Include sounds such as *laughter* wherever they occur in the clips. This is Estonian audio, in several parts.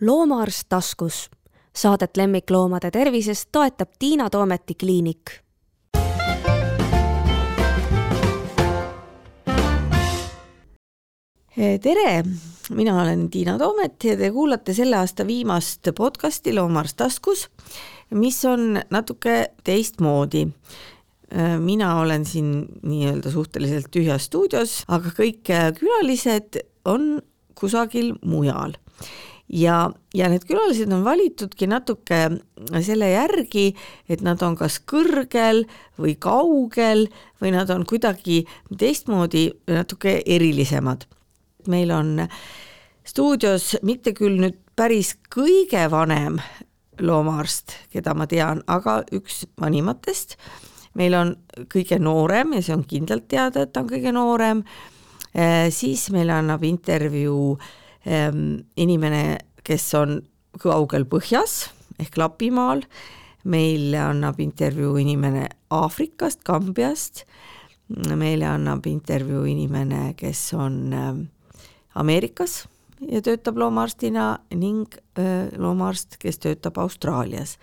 loomaarst taskus. Saadet lemmikloomade tervisest toetab Tiina Toometi kliinik. tere, mina olen Tiina Toomet ja te kuulate selle aasta viimast podcasti Loomaarst taskus, mis on natuke teistmoodi mina olen siin nii-öelda suhteliselt tühjas stuudios, aga kõik külalised on kusagil mujal ja, ja need külalised on valitudki natuke selle järgi, et nad on kas kõrgel või kaugel või nad on kuidagi teistmoodi natuke erilisemad. meil on stuudios mitte küll nüüd päris kõige vanem loomaarst, keda ma tean, aga üks vanimatest. meil on kõige noorem ja see on kindlalt teada, et ta on kõige noorem, siis meile annab intervjuu inimene, kes on kaugel põhjas ehk Lapimaal, meile annab intervjuu inimene Aafrikast, Kambiast, meile annab intervjuu inimene, kes on ehm, Ameerikas ja töötab loomaarstina ning loomaarst, kes töötab Austraalias.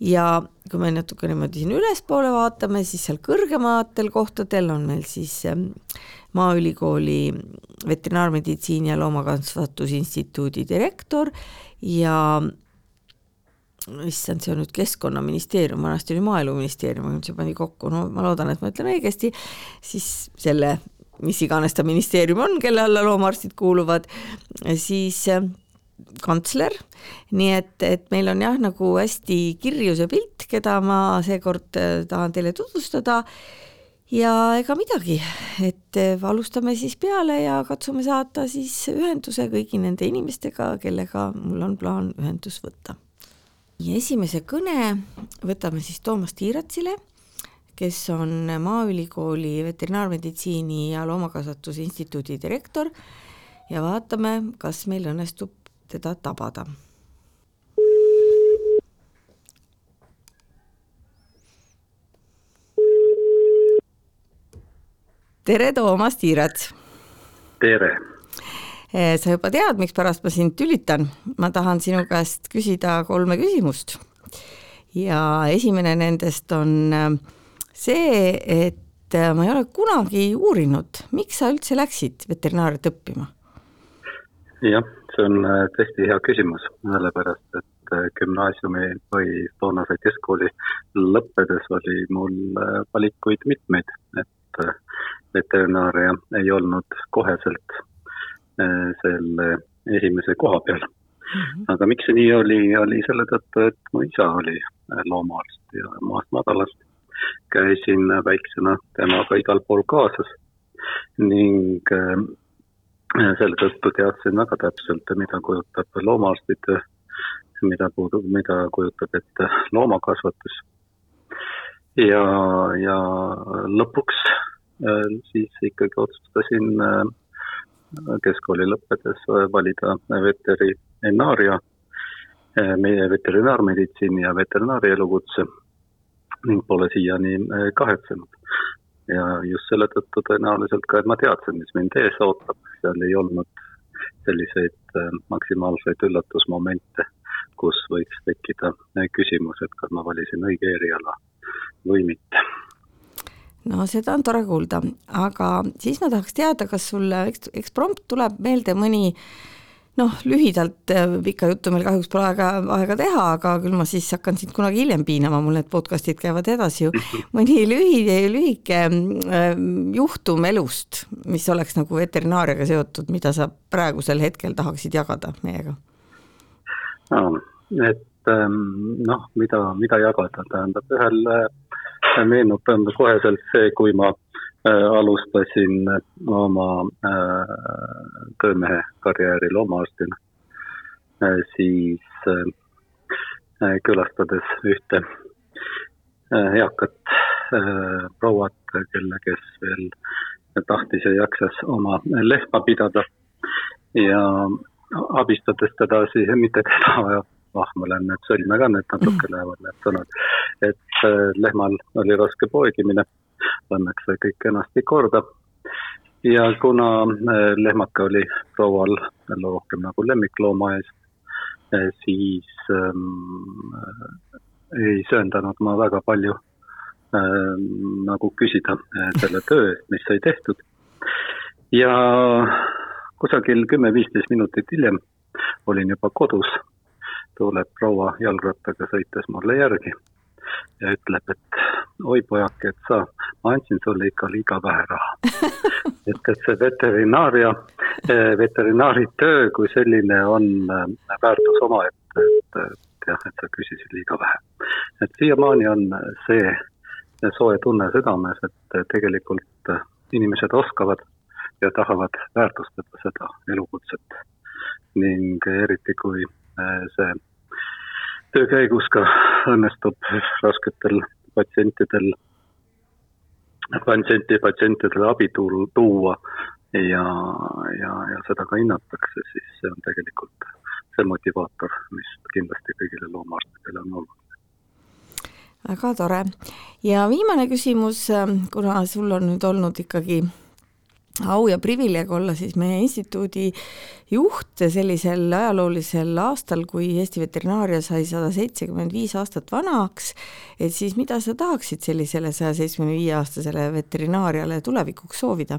Ja kui me natuke niimoodi siin ülespoole vaatame, siis seal kõrgematel kohtadel on meil siis ehm, Maaülikooli Veterinaarmeditsiini ja Loomakasvatusinstituudi direktor ja issand, see on nüüd Keskkonnaministeerium, vanasti oli Maaeluministeerium, aga nüüd see pani kokku, no ma loodan, et ma ütlen õigesti, siis selle, mis iganes ta ministeerium on, kelle alla loomaarstid kuuluvad, siis äh, kantsler, nii et, et meil on jah, nagu hästi kirju see pilt, keda ma seekord äh, tahan teile tutvustada. Ja ega midagi, et eh, alustame siis peale ja katsume saada siis ühenduse kõigi nende inimestega, kellega mul on plaan ühendus võtta. ja esimese kõne võtame siis Toomas Tiiratsile, kes on Maaülikooli Veterinaarmeditsiini ja Loomakasvatuse Instituudi direktor. Ja vaatame, kas meil õnnestub teda tabada tere, Toomas Tiirets! tere! Sa juba tead, mikspärast ma sind tülitan, ma tahan sinu käest küsida kolme küsimust. ja esimene nendest on eh, see, et eh, ma ei ole kunagi uurinud, miks sa üldse läksid veterinaariat õppima? jah, see on tõesti hea küsimus, sellepärast et gümnaasiumi või toonase keskkooli lõppedes oli mul valikuid mitmeid, et veterinaaria ei olnud koheselt äh, selle esimese koha peal mm. -hmm. aga miks see nii oli, oli selle tõttu, et mu isa oli äh, loomaarst ja maast madalast käisin väiksena temaga igal pool kaasas ning äh, selle tõttu teadsin väga täpselt, mida kujutab loomaarstid, mida puudub, mida kujutab ette loomakasvatus. ja, ja lõpuks Äh, siis ikkagi otsustasin äh, keskkooli lõppedes äh, valida veterinaaria, meie veterinaarmeditsiini ja veterinaaria elukutse ning pole siiani kahetsenud. Ja just selle tõttu tõenäoliselt ka, et ma teadsin, mis mind ees ootab, seal ei olnud selliseid maksimaalseid üllatusmomente, kus võiks tekkida küsimus, et kas ma valisin õige eriala või mitte. No seda on tore kuulda, aga siis ma tahaks teada, kas sulle eks, eksprompt tuleb meelde mõni noh, lühidalt, äh, pikka juttu meil kahjuks pole aega, aega teha, aga küll ma siis hakkan sind kunagi hiljem piinama, mul need podcast'id käivad edasi ju. *laughs* mõni lühi, lühike äh, juhtum elust, mis oleks nagu veterinaariaga seotud, mida sa praegusel hetkel tahaksid jagada meiega no,? et ähm, noh, mida, mida jagada, tähendab ühel äh, meenub koheselt see, kui ma alustasin oma äh, töömehe karjääri loomaarstina, äh, siis külastades ühte eakat prouat, kelle, kes veel tahtis ja jaksas oma lehma pidada. Ja abistades teda siis, mitte teda, ah, mul on nüüd sõlme ka nüüd natuke lähevad need sõnad, et äh, lehmal oli raske poegimine, sai kõik kenasti korda. ja kuna äh, lehmake oli proual rohkem nagu lemmiklooma ees, siis ähm, ei söandanud ma väga palju äh, nagu küsida selle töö eest, mis sai tehtud. ja kusagil kümme-viisteist minutit hiljem olin juba kodus, tuleb proua jalgrattaga sõites mulle järgi ja ütleb, et oi pojake, et sa, ma andsin sulle ikka liiga vähe raha *laughs* et, et see veterinaaria, veterinaari töö kui selline on äh, väärtus omaette, et, et jah, et sa küsisid liiga vähe. et siiamaani on see soe tunne südames, et tegelikult inimesed oskavad ja tahavad väärtustada seda elukutset ning eriti, kui see töö käigus ka õnnestub rasketel patsientidel, patsienti, patsientidele abi tuua ja, ja, ja seda ka hinnatakse, siis see on tegelikult see motivaator, mis kindlasti kõigile loomaarstidele on oluline väga tore. ja viimane küsimus, kuna sul on nüüd olnud ikkagi au ja privileeg olla siis meie instituudi juht sellisel ajaloolisel aastal, kui Eesti veterinaaria sai sada seitsekümmend viis aastat vanaks, et siis mida sa tahaksid sellisele saja seitsmekümne viie aastasele veterinaariale tulevikuks soovida?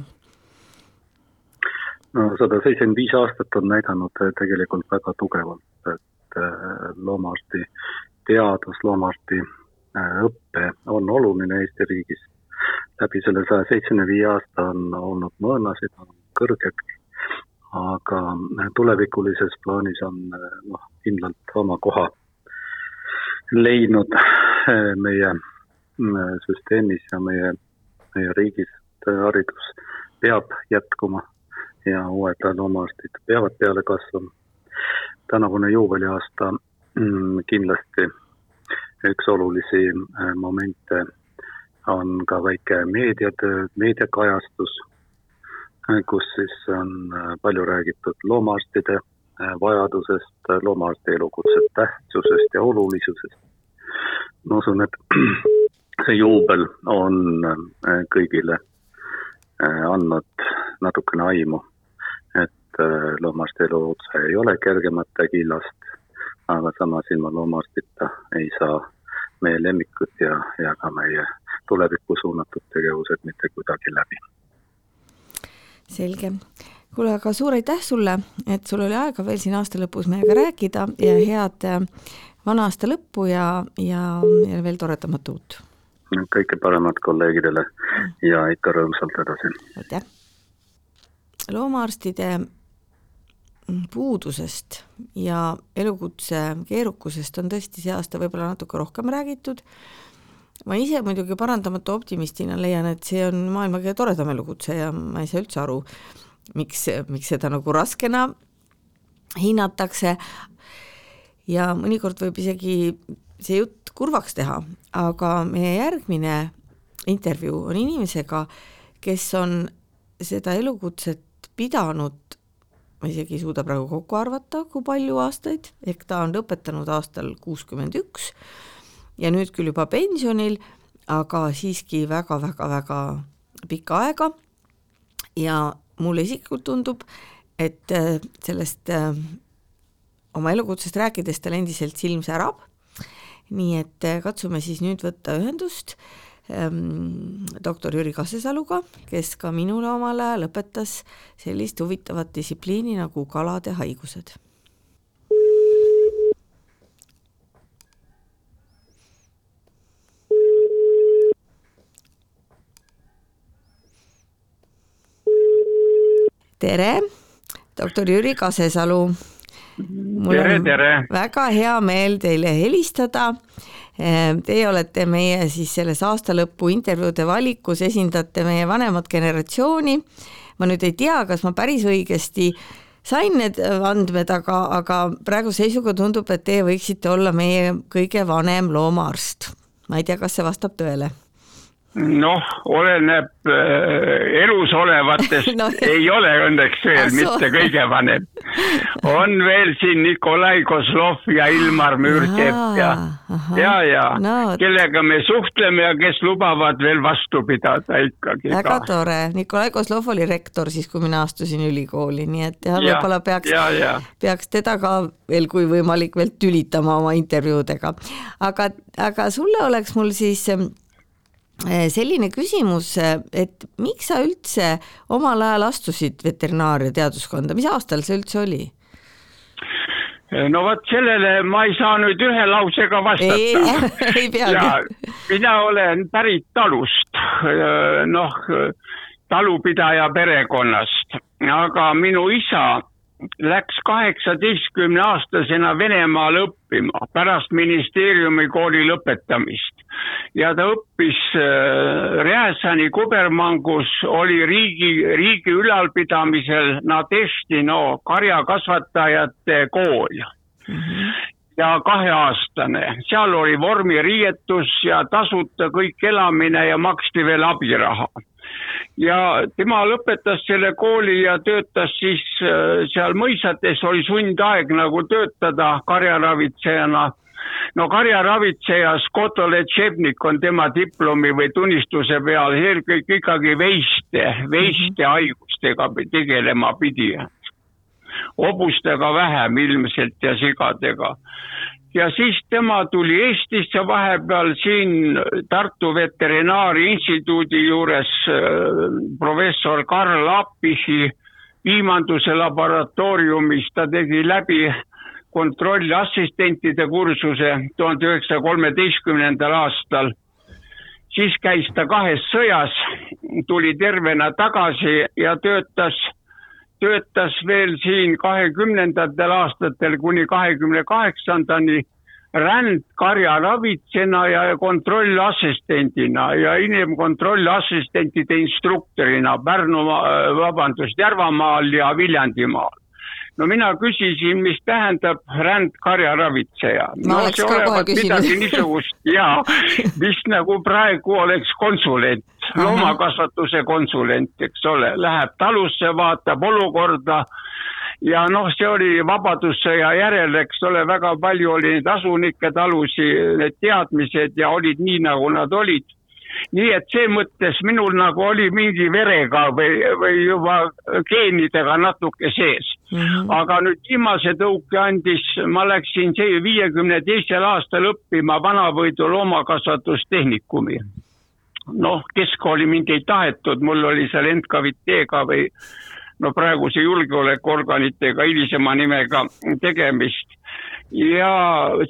no sada seitsekümmend viis aastat on näidanud tegelikult väga tugevalt, et äh, loomaarsti teadus, loomaarsti äh, õpe on oluline Eesti riigis läbi selle saja seitsmekümne viie aasta on olnud mõõnasid, on kõrged, aga tulevikulises plaanis on noh, kindlalt oma koha leidnud eh, meie mm, süsteemis ja meie, meie riigis haridus peab jätkuma ja uued loomaarstid peavad peale kasvama. tänavune juubeliaasta mm, kindlasti üks olulisi eh, momente on ka väike meediatöö, meediakajastus, kus siis on äh, palju räägitud loomaarstide äh, vajadusest, loomaarsti elukutse tähtsusest ja olulisusest. ma usun, et *clears throat* see juubel on äh, kõigile andnud natukene aimu, et loomaarsti elukutse ei ole kergemate killast, aga samas ilma loomaarstita ei saa meie lemmikud ja, ja ka meie tulevikku suunatud tegevused mitte kuidagi läbi. selge. kuule, aga suur aitäh sulle, et sul oli aega veel siin aasta lõpus meiega rääkida ja head äh, vana aasta lõppu ja, ja, ja veel toredamat uut! kõike paremat kolleegidele ja ikka rõõmsalt edasi! aitäh! loomaarstide puudusest ja elukutse keerukusest on tõesti see aasta võib-olla natuke rohkem räägitud ma ise muidugi parandamatu optimistina leian, et see on maailma kõige toredam elukutse ja ma ei saa üldse aru, miks, miks seda nagu raskena hinnatakse. Ja mõnikord võib isegi see jutt kurvaks teha, aga meie järgmine intervjuu on inimesega, kes on seda elukutset pidanud, ma isegi ei suuda praegu kokku arvata, kui palju aastaid, ehk ta on lõpetanud aastal kuuskümmend üks ja nüüd küll juba pensionil, aga siiski väga-väga-väga pikka aega. Ja mulle isiklikult tundub, et äh, sellest äh, oma elukutsest rääkides tal endiselt silm särab, nii et äh, katsume siis nüüd võtta ühendust ähm, doktor Jüri Kassesaluga, kes ka minule omal ajal õpetas sellist huvitavat distsipliini nagu kalade haigused tere, doktor Jüri Kasesalu. tere, tere. väga hea meel teile helistada. Ehm, teie olete meie siis selles aastalõpu intervjuude valikus, esindate meie vanemat generatsiooni. ma nüüd ei tea, kas ma päris õigesti sain need andmed, aga, aga praeguse seisuga tundub, et teie võiksite olla meie kõige vanem loomaarst. ma ei tea, kas see vastab tõele noh, oleneb äh, elus olevatest *laughs* no, ei ole õnneks veel Asu. mitte kõige vanem. *laughs* on veel siin Nikolai Kozlov ja Ilmar Müürsepp ja, ja, ja no. kellega me suhtleme ja kes lubavad veel vastu pidada ikkagi. väga ka. tore, Nikolai Kozlov oli rektor siis, kui mina astusin ülikooli, nii et jah, võib-olla peaks, peaks teda ka veel, kui võimalik, veel tülitama oma intervjuudega. aga, aga sulle oleks mul siis selline küsimus, et miks sa üldse omal ajal astusid veterinaaria teaduskonda, mis aastal see üldse oli? no vot sellele ma ei saa nüüd ühe lausega vastata. ei *laughs* peagi. mina olen pärit talust, noh talupidaja perekonnast, aga minu isa läks kaheksateistkümne aastasena Venemaale õppima pärast ministeeriumi kooli lõpetamist. Ja ta õppis äh, Rjäsani kubermangus, oli riigi, riigi ülalpidamisel Nadeštino karjakasvatajate kool. Mm. -hmm ja kaheaastane, seal oli vormiriietus ja tasuta kõik elamine ja maksti veel abiraha ja tema lõpetas selle kooli ja töötas siis äh, seal mõisates, oli sundaeg nagu töötada karjaravitsejana. no karjaravitseja Skoto Letšebnik on tema diplomi või tunnistuse peal eelkõige ikkagi veiste, veiste haigustega tegelema pidi. Hobustega vähem ilmselt ja sigadega ja siis tema tuli Eestisse vahepeal siin Tartu Veterinaari Instituudi juures äh, professor Karl Appichi piimanduse laboratooriumis, ta tegi läbi kontrollassistentide kursuse tuhande üheksasaja kolmeteistkümnendal aastal. siis käis ta kahes sõjas, tuli tervena tagasi ja töötas töötas veel siin kahekümnendatel aastatel kuni kahekümne kaheksandani rändkarjaravitsena ja kontrollassistendina ja inimkontrollassistentide instruktorina Pärnu, vabandust, Järvamaal ja Viljandimaal no mina küsisin, mis tähendab rändkarjaravitseja. no see olevat midagi niisugust ja *laughs* mis nagu praegu oleks konsulent, loomakasvatuse konsulent, eks ole, läheb talusse, vaatab olukorda ja noh, see oli Vabadussõja järel, eks ole, väga palju oli neid asunike talusid, need teadmised ja olid nii, nagu nad olid. Nii et see mõttes minul nagu oli mingi verega või, või juba geenidega natuke sees mm. -hmm. aga nüüd viimase tõuke andis, ma läksin viiekümne teisel aastal õppima Vanavõidu loomakasvatustehnikumi. noh, keskkooli mind ei tahetud, mul oli seal NKVT-ga või no praeguse julgeolekuorganitega hilisema nimega tegemist ja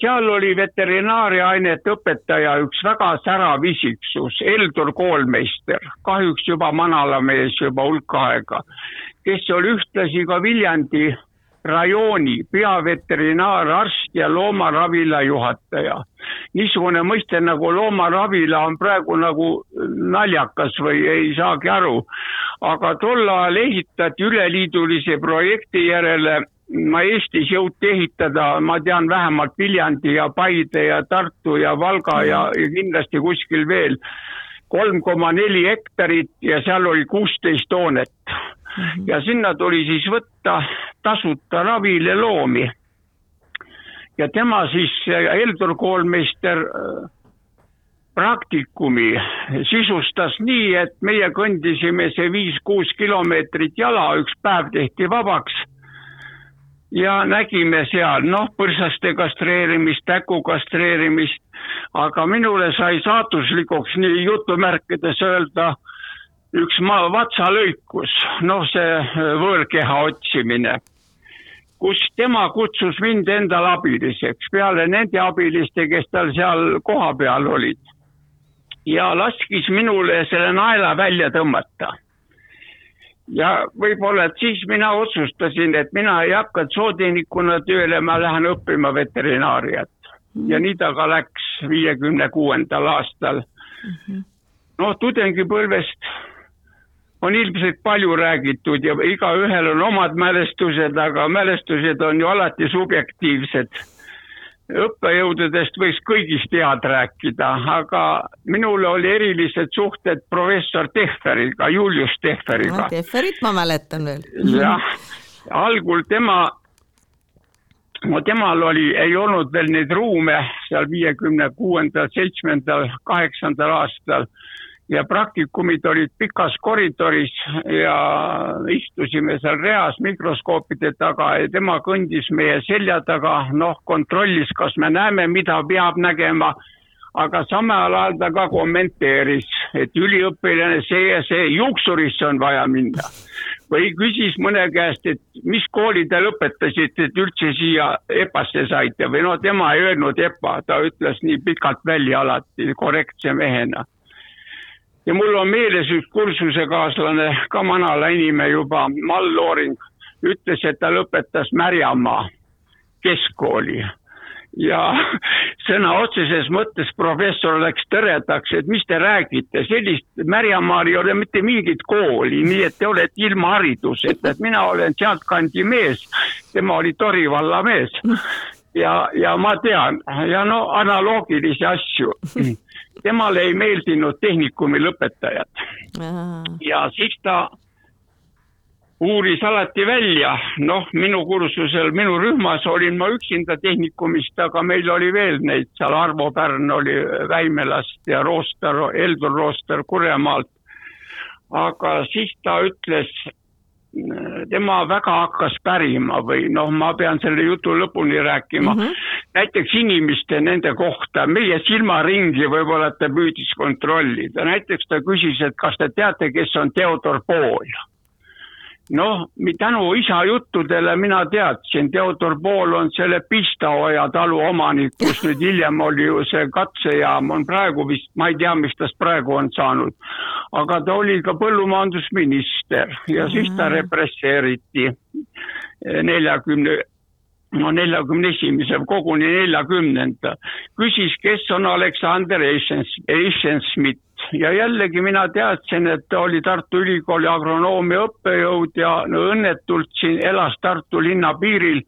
seal oli veterinaariainete õpetaja üks väga särav isiksus, Heldur Koolmeister, kahjuks juba manalamees juba hulk aega, kes oli ühtlasi ka Viljandi rajooni peaveterinaararst ja loomaravila juhataja. niisugune mõiste nagu loomaravila on praegu nagu naljakas või ei saagi aru, aga tol ajal ehitati üleliidulise projekti järele ma Eestis jõuti ehitada, ma tean vähemalt Viljandi ja Paide ja Tartu ja Valga ja, ja kindlasti kuskil veel kolm koma neli hektarit ja seal oli kuusteist hoonet. Mhm. ja sinna tuli siis võtta tasuta ravile loomi. ja tema siis, Heldur koolmeister praktikumi sisustas nii, et meie kõndisime see viis-kuus kilomeetrit jala, üks päev tehti vabaks ja nägime seal noh, põrsaste kastreerimist, täku kastreerimist, aga minule sai saatuslikuks nii jutumärkides öelda üks maa vatsalõikus, noh, see äh, võõrkeha otsimine, kus tema kutsus mind endale abiliseks peale nende abiliste, kes tal seal kohapeal olid. ja laskis minule selle naela välja tõmmata ja võib-olla, et siis mina otsustasin, et mina ei hakka zootehnikuna tööle, ma lähen õppima veterinaariat mm. ja nii ta ka läks viiekümne kuuendal aastal mm. -hmm. noh, tudengipõlvest on ilmselt palju räägitud ja igaühel on omad mälestused, aga mälestused on ju alati subjektiivsed. Õppejõududest võiks kõigist head rääkida, aga minul oli erilised suhted professor Tehveriga, Julius Tehveriga no,. Tehverit ma mäletan veel. jah, algul tema, no temal oli, ei olnud veel neid ruume seal viiekümne kuuendal, seitsmendal, kaheksandal aastal ja praktikumid olid pikas koridoris ja istusime seal reas mikroskoopide taga ja tema kõndis meie selja taga, noh, kontrollis, kas me näeme, mida peab nägema. aga samal ajal ta ka kommenteeris, et üliõpilane see ja see, juuksurisse on vaja minna. või küsis mõne käest, et mis kooli te lõpetasite, et üldse siia EPA-sse saite või no tema ei öelnud EPA, ta ütles nii pikalt välja alati korrektse mehena ja mul on meeles üks kursusekaaslane, ka manala inimene juba, Mall Looring, ütles, et ta lõpetas Märjamaa keskkooli ja *laughs* sõna otseses mõttes professor läks tõredaks, et mis te räägite, sellist Märjamaal ei ole mitte mingit kooli, nii et te olete ilma hariduseta, et mina olen sealtkandi mees, tema oli Tori valla mees. ja, ja ma tean ja no analoogilisi asju *laughs* temale ei meeldinud tehnikumi lõpetajad. ja siis ta uuris alati välja, noh, minu kursusel, minu rühmas olin ma üksinda tehnikumist, aga meil oli veel neid seal, Arvo Pärn oli Väimelast ja Rooster, Eldur Rooster Kuremaalt. aga siis ta ütles tema väga hakkas pärima või noh, ma pean selle jutu lõpuni rääkima mm. -hmm. näiteks inimeste nende kohta, meie silmaringi võib-olla ta püüdis kontrollida, näiteks ta küsis, et kas te teate, kes on Theodor Pool noh, tänu isa juttudele mina teadsin, Theodor Pool on selle Pistaoja talu omanik, kus nüüd hiljem oli ju see katsejaam, on praegu vist, ma ei tea, mis tast praegu on saanud. aga ta oli ka põllumajandusminister ja siis ta represseeriti neljakümne no neljakümne esimese, koguni neljakümnenda, küsis, kes on Aleksander Eisenschmidt ja jällegi mina teadsin, et ta oli Tartu Ülikooli agronoomia õppejõud ja no õnnetult siin elas Tartu linna piiril,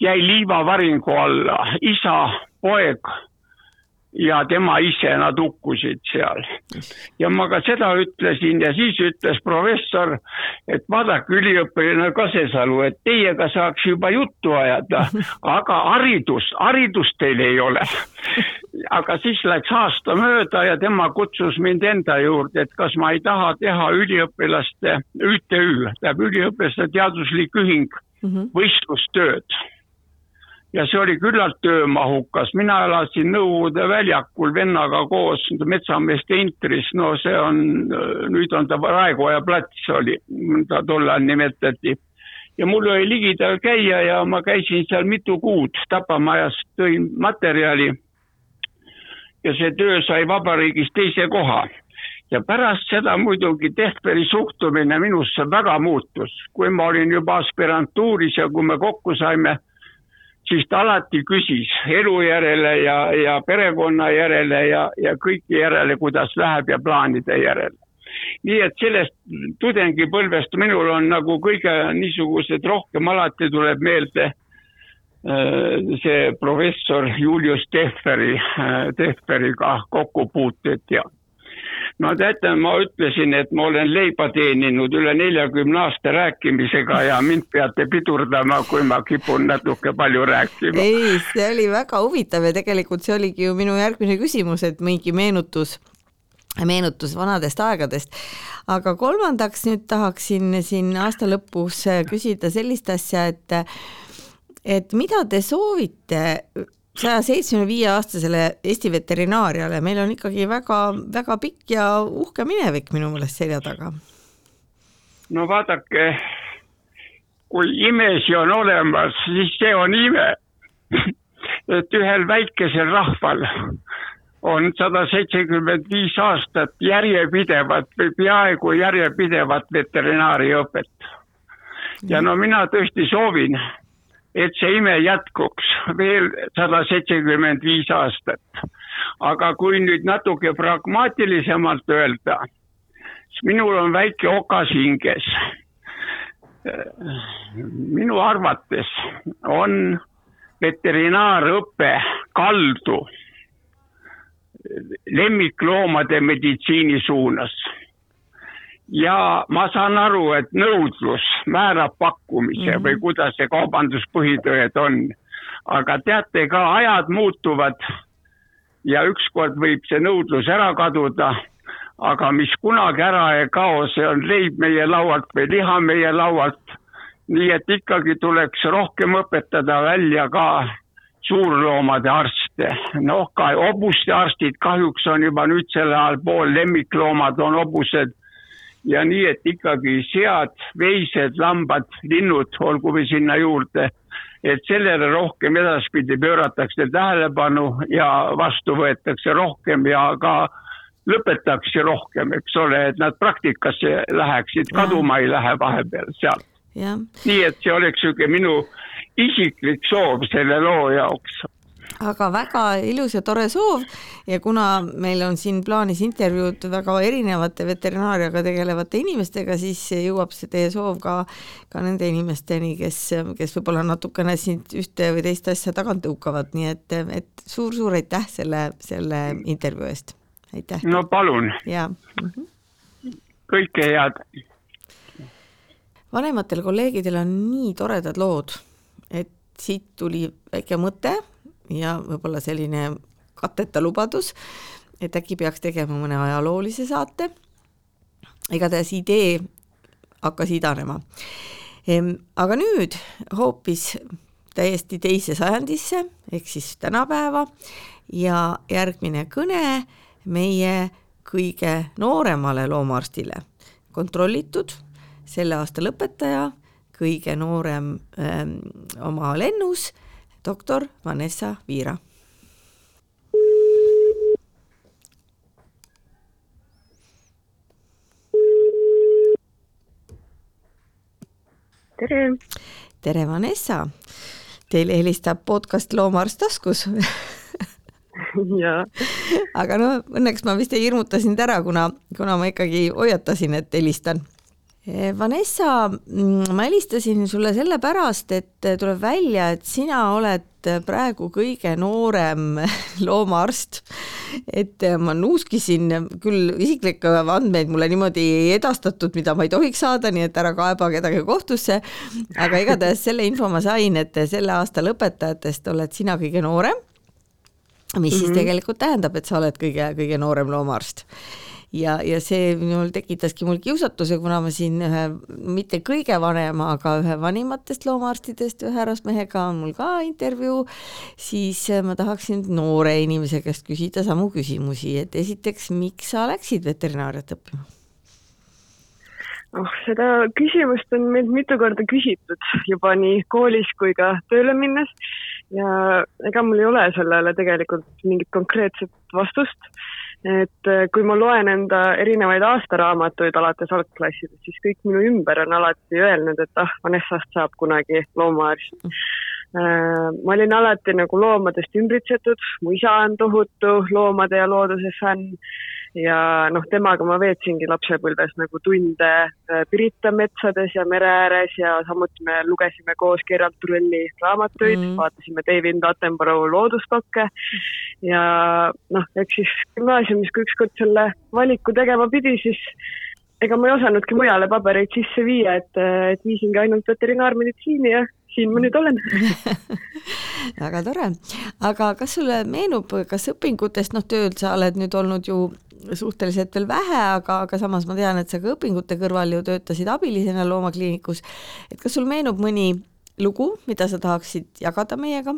jäi liivavaringu alla, isa, poeg ja tema ise, nad hukkusid seal. ja ma ka seda ütlesin ja siis ütles professor, et vaadake, üliõpilane Kasesalu, et teiega saaks juba juttu ajada, *laughs* aga haridus, haridust teil ei ole. aga siis läks aasta mööda ja tema kutsus mind enda juurde, et kas ma ei taha teha üliõpilaste, ÜTÜ, tähendab üliõpilaste teaduslik ühing mhm. võistlustööd ja see oli küllalt töömahukas, mina elasin Nõukogude väljakul vennaga koos metsameeste intris, no see on, nüüd on ta Raekoja plats oli, ta tol ajal nimetati. ja mul oli ligidal käia ja ma käisin seal mitu kuud, Tapamajast tõin materjali. ja see töö sai vabariigis teise koha ja pärast seda muidugi Tehveri suhtumine minusse väga muutus, kui ma olin juba aspirantuuris ja kui me kokku saime siis ta alati küsis elu järele ja, ja perekonna järele ja, ja kõike järele, kuidas läheb ja plaanide järele. nii et sellest tudengipõlvest minul on nagu kõige niisugused rohkem alati tuleb meelde äh, see professor Julius Tehveri, äh, Tehveriga kokkupuuted ja no teate, ma ütlesin, et ma olen leiba teeninud üle neljakümne aasta rääkimisega ja mind peate pidurdama, kui ma kipun natuke palju rääkima. ei, see oli väga huvitav ja tegelikult see oligi ju minu järgmine küsimus, et mingi meenutus meenutus vanadest aegadest. aga kolmandaks nüüd tahaksin siin aasta lõpus küsida sellist asja, et et mida te soovite saja seitsmekümne viie aastasele Eesti veterinaariale, meil on ikkagi väga, väga pikk ja uhke minevik minu meelest selja taga. no vaadake, kui imesi on olemas, siis see on ime. *laughs* et ühel väikesel rahval on sada seitsekümmend viis aastat järjepidevat või peaaegu järjepidevat veterinaariaõpet. ja no mina tõesti soovin et see ime jätkuks veel sada seitsekümmend viis aastat. aga kui nüüd natuke pragmaatilisemalt öelda, siis minul on väike okas hinges. minu arvates on veterinaarõpe kaldu lemmikloomade meditsiini suunas. Ja ma saan aru, et nõudlus määrab pakkumise mm -hmm. või kuidas see kaubanduspõhitõed on. aga teate ka, ajad muutuvad ja ükskord võib see nõudlus ära kaduda aga mis kunagi ära ei kao, see on leib meie laualt või liha meie laualt. nii et ikkagi tuleks rohkem õpetada välja ka suurloomade arste, noh ka hobuste arstid kahjuks on juba nüüd sel ajal pool lemmikloomad on hobused ja nii, et ikkagi sead, veised, lambad, linnud olgu või sinna juurde, et sellele rohkem edaspidi pööratakse tähelepanu ja vastu võetakse rohkem ja ka lõpetakse rohkem, eks ole, et nad praktikasse läheksid, kaduma ei lähe vahepeal sealt. nii et see oleks niisugune minu isiklik soov selle loo jaoks aga väga ilus ja tore soov ja kuna meil on siin plaanis intervjuud väga erinevate veterinaariaga tegelevate inimestega, siis jõuab see teie soov ka, ka nende inimesteni, kes, kes võib-olla natukene sind ühte või teist asja tagant tõukavad, nii et, et suur-suur aitäh selle, selle intervjuu eest, aitäh! no palun! jaa mm -hmm. kõike head! vanematel kolleegidel on nii toredad lood et siit tuli väike mõte ja võib-olla selline katteta lubadus, et äkki peaks tegema mõne ajaloolise saate. igatahes idee hakkas idanema. aga nüüd hoopis täiesti teise sajandisse ehk siis tänapäeva ja järgmine kõne meie kõige nooremale loomaarstile, kontrollitud selle aasta lõpetaja kõige noorem öö, ähm, oma lennus, doktor Vanessa Viira. tere! tere, Vanessa! Teile helistab podcast Loomaarst taskus jaa. aga no õnneks ma vist ei hirmuta sind ära, kuna, kuna ma ikkagi hoiatasin, et helistan Vanessa, mm, ma helistasin sulle sellepärast, et tuleb välja, et sina oled praegu kõige noorem *laughs* loomaarst. et ma nuuskisin küll isiklikke andmeid mulle niimoodi ei edastatud, mida ma ei tohiks saada, nii et ära kaeba kedagi kohtusse. aga igatahes selle info ma sain, et selle aasta lõpetajatest oled sina kõige noorem. mis mm -hmm. siis mhm. tegelikult tähendab, et sa oled kõige, kõige noorem loomaarst ja, ja see minul tekitaski mul kiusatuse, kuna ma siin ühe, mitte kõige vanema, aga ühe vanimatest loomaarstidest, ühe härrasmehega on mul ka intervjuu, siis ma tahaksin noore inimese käest küsida samu küsimusi, et esiteks, miks sa läksid veterinaariat õppima? oh, seda küsimust on meilt mitu korda küsitud juba nii koolis kui ka tööle minnes ja ega mul ei ole sellele tegelikult mingit konkreetset vastust et äh, kui ma loen enda erinevaid aastaraamatuid alates algklassidest, siis kõik minu ümber on alati öelnud, et ah, Vanessast saab kunagi loomaarst. Äh, ma olin alati nagu loomadest ümbritsetud, mu isa on tohutu loomade ja looduse fänn ja noh, temaga ma veetsingi lapsepõlves nagu tunde äh, Pirita metsades ja mere ääres ja samuti me lugesime koos Gerald Trulli raamatuid mm., vaatasime David Attenborough loodusdokke ja noh, eks siis gümnaasiumis, kui ükskord selle valiku tegema pidi, siis ega ma ei osanudki mujale pabereid sisse viia, et, et viisingi ainult veterinaarmeditsiini ja siin ma nüüd olen. *laughs* Väga tore, aga kas sulle meenub, kas õpingutest, noh, tööl sa oled nüüd olnud ju suhteliselt veel vähe, aga, aga samas ma tean, et sa ka õpingute kõrval ju töötasid abilisena loomakliinikus. et kas sul meenub mõni lugu, mida sa tahaksid jagada meiega?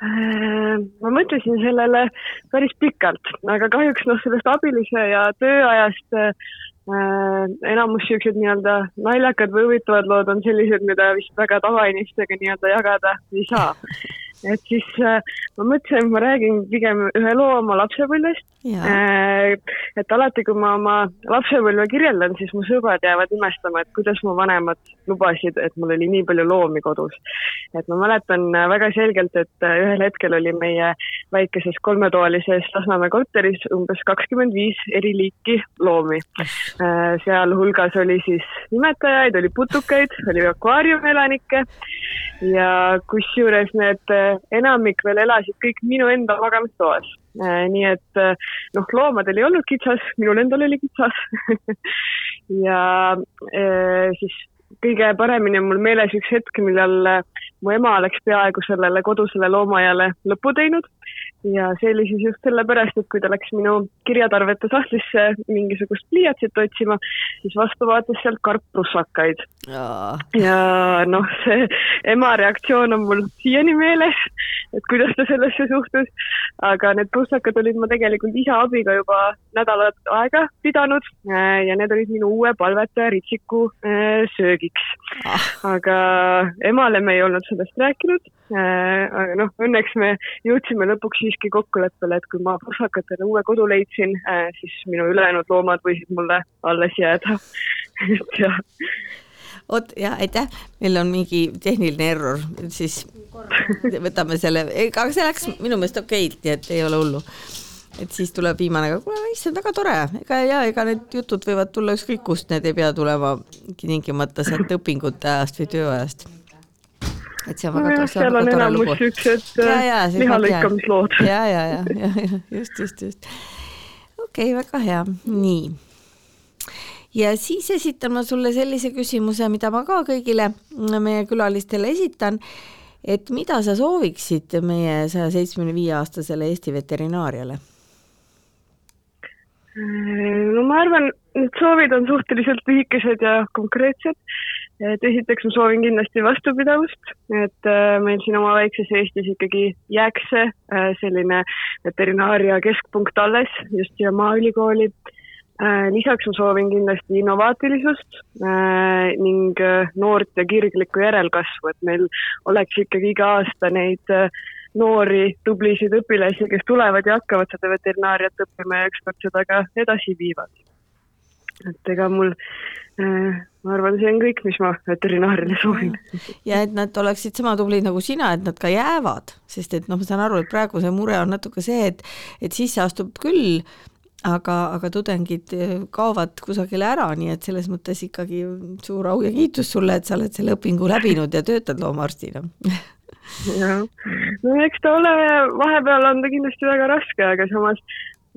Äh, ma mõtlesin sellele päris pikalt, aga kahjuks noh, sellest abilise ja tööajast äh, enamus niisugused nii-öelda naljakad või huvitavad lood on sellised, mida vist väga tavainimestega nii-öelda jagada ei saa *laughs* et siis äh, ma mõtlesin, et ma räägin pigem ühe loo oma lapsepõlvest. Äh, et alati, kui ma oma lapsepõlve kirjeldan, siis mu sõbrad jäävad imestama, et kuidas mu vanemad lubasid, et mul oli nii palju loomi kodus. et ma mäletan väga selgelt, et ühel hetkel oli meie väikeses kolmetoalises Lasnamäe korteris umbes kakskümmend viis eri liiki loomi. sealhulgas oli siis imetajaid, oli putukaid, oli akvaariumielanikke ja kusjuures need enamik veel elasid kõik minu enda magamistoas nii et noh, loomadel ei olnud kitsas, minul endal oli kitsas. *laughs* Ja siis kõige paremini on mul meeles üks hetk, millal mu ema oleks peaaegu sellele kodusele loomaaiale lõpu teinud ja see oli siis just sellepärast, et kui ta läks minu kirjatarvete sahtlisse mingisugust pliiatsit otsima, siis vastu vaatas sealt karprussakaid. ja noh, see ema reaktsioon on mul siiani meeles, et kuidas ta sellesse suhtus, aga need prussakad olid ma tegelikult isa abiga juba nädalat aega pidanud äh, ja need olid minu uue palvetaja Ritsiku äh, söögiks. Ah. aga emale me ei olnud sellest rääkinud, äh, aga noh, õnneks me jõudsime lõpuks siiski kokkuleppele, et kui ma pussakatele uue kodu leidsin, äh, siis minu ülejäänud loomad võisid mulle alles jääda. *laughs* Et jah. oot ja aitäh, meil on mingi tehniline error, siis võtame selle, aga see läks minu meelest okeilt, nii et ei ole hullu. Et siis tuleb viimane, aga kuule, issand, väga tore, ega ja ega need jutud võivad tulla ükskõik kust, need ei pea tulema tingimata sealt õpingute ajast või tööajast et see on väga no, seal on enamus siuksed äh, lihalõikamislood. ja, ja, ja, ja, ja just, just, just. okei okay,, väga hea, nii. ja siis esitan ma sulle sellise küsimuse, mida ma ka kõigile meie külalistele esitan. et mida sa sooviksid meie saja seitsmekümne viie aastasele Eesti veterinaariale? no ma arvan, need soovid on suhteliselt lühikesed ja konkreetsed et esiteks ma soovin kindlasti vastupidavust, et äh, meil siin oma väikses Eestis ikkagi jääks see äh, selline veterinaaria keskpunkt alles just siia Maaülikooli. Äh, lisaks ma soovin kindlasti innovaatilisust ning noort ja kirglikku järelkasvu, et meil oleks ikkagi iga aasta neid noori tublisid õpilasi, kes tulevad ja hakkavad seda veterinaariat õppima ja ükskord seda ka edasi viivad. Et ega mul äh, ma arvan, see on kõik, mis ma veterinaarile soovin. ja et nad oleksid sama tublid nagu sina, et nad ka jäävad, sest et noh, ma saan aru, et praegu see mure on natuke see, et et sisse astub küll, aga, aga tudengid eh, kaovad kusagile ära, nii et selles mõttes ikkagi suur au ja kiitus sulle, et sa oled selle õpingu läbinud ja töötad loomaarstina. Jah, no eks ta ole, vahepeal on ta kindlasti väga raske, aga samas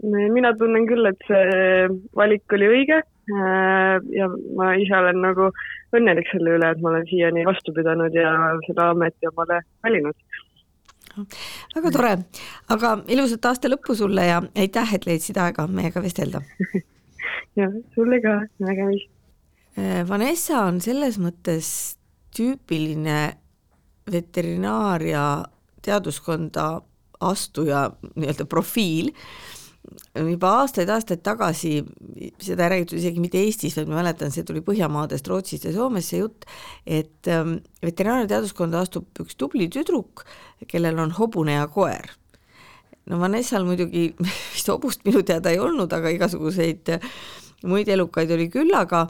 mina tunnen küll, et see valik oli õige. Äh, ja ma ise olen nagu õnnelik selle üle, et ma olen siiani vastu pidanud ja seda ameti omale valinud. väga tore, aga ilusat aasta lõppu sulle ja aitäh, et leidsid aega meiega vestelda *laughs* ja sulle ka, nägemist. Äh, Vanessa on selles mõttes tüüpiline veterinaaria teaduskonda astuja nii-öelda profiil juba aastaid-aastaid tagasi, seda ei räägitud isegi mitte Eestis, vaid ma mäletan, see tuli Põhjamaadest, Rootsist ja Soomest see jutt, et ähm, veterinaariateaduskonna astub üks tubli tüdruk, kellel on hobune ja koer. no Vanessal muidugi *laughs* vist hobust minu teada ei olnud, aga igasuguseid muid elukaid oli küll, aga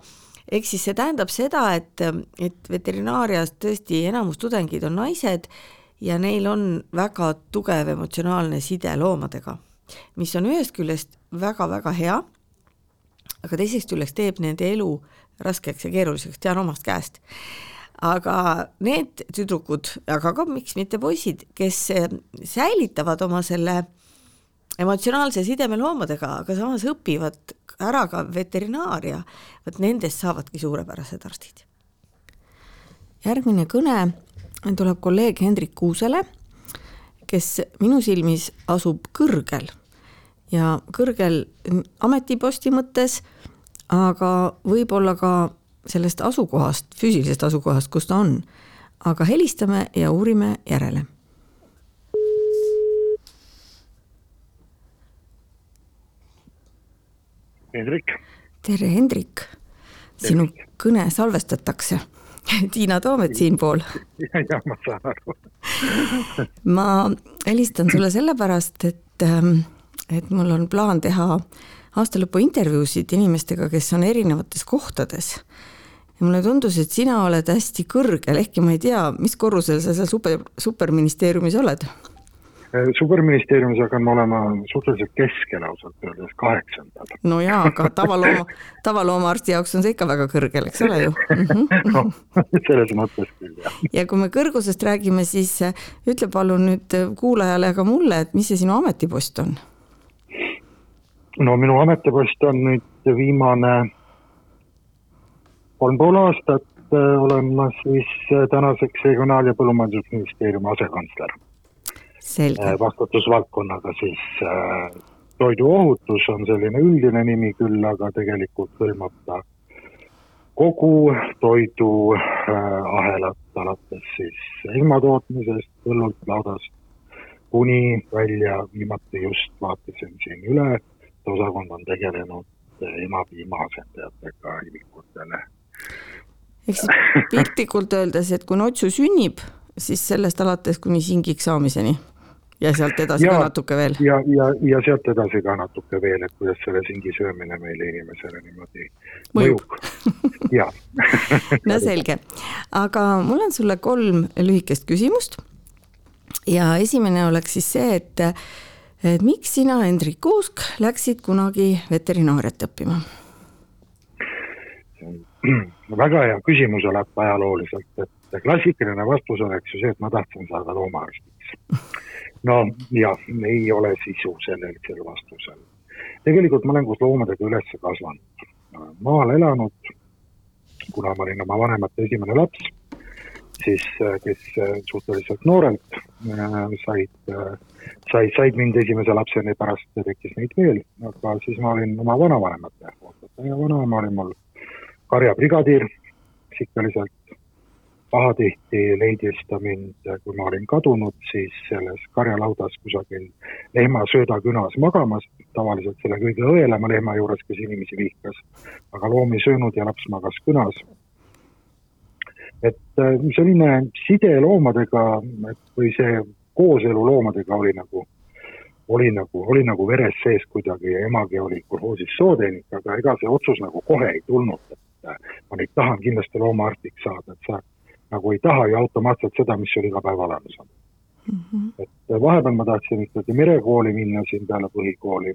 eks siis see tähendab seda, et, et veterinaarias tõesti enamus tudengeid on naised ja neil on väga tugev emotsionaalne side loomadega mis on ühest küljest väga-väga hea, aga teisest küljest teeb nende elu raskeks ja keeruliseks, tean omast käest. aga need tüdrukud, aga ka miks mitte poisid, kes eh, säilitavad oma selle emotsionaalse sideme loomadega, aga samas õpivad ära ka veterinaaria, vot nendest saavadki suurepärased arstid. järgmine kõne tuleb kolleeg Hendrik Kuusele, kes minu silmis asub kõrgel ja kõrgel ametiposti mõttes, aga võib-olla ka sellest asukohast, füüsilisest asukohast, kus ta on. aga helistame ja uurime järele. Hendrik. tere, Hendrik. sinu kõne salvestatakse *laughs* Tiina Toomet siinpool. jah, ma saan aru *laughs* ma helistan sulle sellepärast, et ähm, et mul on plaan teha aastalõpu intervjuusid inimestega, kes on erinevates kohtades. ja mulle tundus, et sina oled hästi kõrgel, ehkki ma ei tea, mis korrusel sa seal super, superministeeriumis oled? Äh, superministeeriumis hakkan ma olema suhteliselt keskel ausalt öeldes, kaheksandal. no jaa, aga tavalooma, tavaloomaarsti jaoks on see ikka väga kõrgel, eks ole ju mm? -hmm. *laughs* no selles mõttes küll, jah. ja kui me kõrgusest räägime, siis ütle palun nüüd kuulajale ja ka mulle, et mis see sinu ametipost on? No minu ametipost on nüüd viimane kolm pool aastat äh, olen ma siis tänaseks Regionaal- ja Põllumajandusministeeriumi asekantsler. Äh, vastutusvaldkonnaga siis äh, toiduohutus on selline üldine nimi küll, aga tegelikult hõlmab ta kogu toiduahelat äh,, alates siis esmatootmisest, põllult, laudast kuni välja, viimati just vaatasin siin üle, et osakond on tegelenud emapiima asendajatega imikutele. ehk siis piltlikult öeldes, et kui notsu sünnib, siis sellest alates kuni singiks saamiseni ja sealt edasi ja, ka natuke veel. ja, ja, ja sealt edasi ka natuke veel, et kuidas selle singi söömine meile inimesele niimoodi mõjub, mõjub. ja *laughs* no selge, aga mul on sulle kolm lühikest küsimust. ja esimene oleks siis see, et miks sina, Hendrik Kuusk, läksid kunagi veterinaariat õppima? *clears throat* väga hea küsimus oleb ajalooliselt, et klassikaline vastus oleks ju see, et ma tahtsin saada loomaarstiks no jah, ei ole sisu sellel, sel vastusel. tegelikult ma olen koos loomadega üles kasvanud, maal elanud, kuna ma olin oma vanemate esimene laps, siis kes suhteliselt noorelt äh, said, said, said mind esimese lapseni, pärast tekkis neid veel, aga siis ma olin oma vanavanemate ootaja ja vanaema oli mul karjabrigadiir. Sikkeliselt pahatihti leidis ta mind, kui ma olin kadunud, siis selles karjalaudas kusagil lehma söödakünas magamas, tavaliselt selle kõige õelama lehma juures, kes inimesi vihkas, aga loomi söönud ja laps magas künas. Et äh, selline side loomadega, või see kooselu loomadega oli nagu, oli nagu, oli nagu veres sees kuidagi ja emagi oli kolhoosis sootehnik, aga ega see otsus nagu kohe ei tulnud, et äh, ma nüüd tahan kindlasti loomaarstiks saada, et sa nagu ei taha ju automaatselt seda, mis sul iga päev olemas on mm. -hmm. et vahepeal ma tahtsin ikkagi merekooli minna siin peale põhikooli,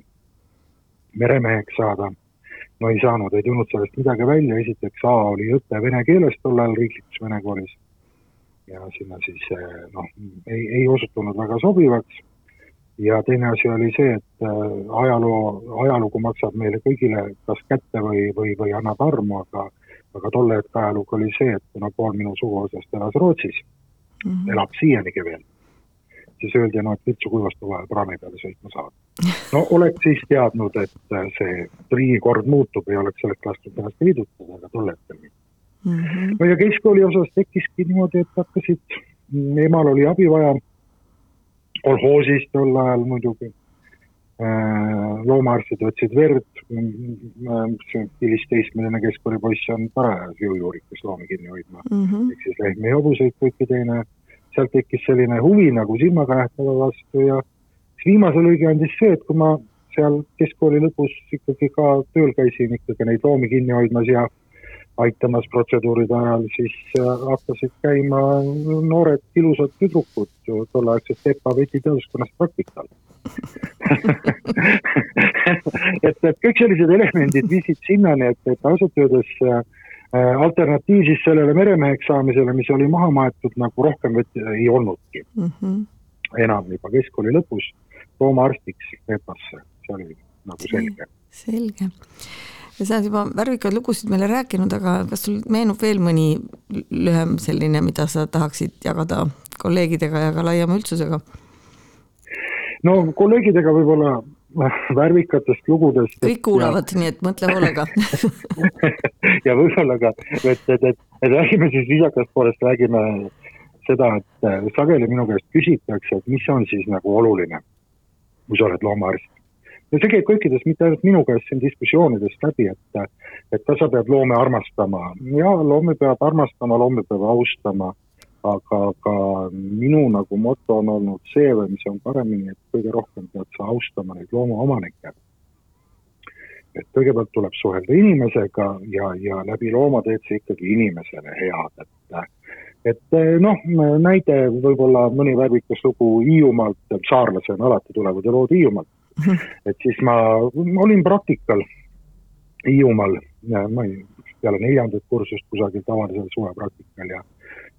meremeheks saada. No ei saanud, ei tulnud sellest midagi välja, esiteks A oli õpe vene keeles tol ajal riiklikus vene koolis ja sinna siis eh, noh, ei, ei osutunud väga sobivaks. ja teine asi oli see, et äh, ajaloo, ajalugu maksab meile kõigile kas kätte või, või, või annab armu, aga aga tolle hetke ajalugu oli see, et kuna pool minu suguvõsast elas Rootsis mm, -hmm. elab siianigi veel, siis öeldi, no et vitsu kuivastu vahel praami peale sõitma saad. No oleks siis teadnud, et see riigikord muutub, ei oleks sellest lastud ennast liidutada, aga tol hetkel mitte mm. -hmm. no ja keskkooli osas tekkiski niimoodi, et hakkasid, emal oli abi vaja, kolhoosis tol ajal muidugi Äh, loomaarstid võtsid verd, see hilisteismeline keskkoolipoiss on parajas jõujuurikas loomi kinni hoidma mm -hmm., ehk siis lehmi ja hobuseid, kõike teine. sealt tekkis selline huvi nagu silmaga nähtava vastu ja viimase lõige andis see, et kui ma seal keskkooli lõpus ikkagi ka tööl käisin ikkagi neid loomi kinni hoidmas ja aitamas protseduuride ajal, siis äh, hakkasid käima noored ilusad tüdrukud tolleaegses EPA vetiteaduskonnas praktikal *laughs* et, et kõik sellised elemendid viisid sinnani, et, et ausalt öeldes äh, alternatiiv siis sellele meremeheks saamisele, mis oli maha maetud, nagu rohkem ei olnudki mm. -hmm. enam juba keskkooli lõpus loomaarstiks EPA-sse, see oli nagu selge. selge ja sa oled juba värvikaid lugusid meile rääkinud, aga kas sul meenub veel mõni lühem selline, mida sa tahaksid jagada kolleegidega ja ka laiema üldsusega? no kolleegidega võib-olla värvikatest lugudest. kõik kuulavad, nii et mõtle hoolega *laughs* ja võib-olla ka, et, et, et, et räägime siis viisakast poolest, räägime seda, et sageli minu käest küsitakse, et mis on siis nagu oluline, kui sa oled loomaarst. ja see käib kõikides, mitte ainult minu käest siin diskussioonidest läbi, et, et kas sa pead loome armastama ja loomi peab armastama, loomi peab austama aga, aga minu nagu moto on olnud see või mis on paremini, et kõige rohkem pead sa austama neid loomaomanikke. et kõigepealt tuleb suhelda inimesega ja, ja läbi looma teed sa ikkagi inimesele head, et et noh, näide võib-olla mõni värvikas lugu Hiiumaalt, saarlasena alati tulevad ju lood Hiiumaalt. *laughs* et siis ma, ma olin praktikal Hiiumaal, ma ei, peale neljandat kursust kusagil tavalisel suvepraktikal ja,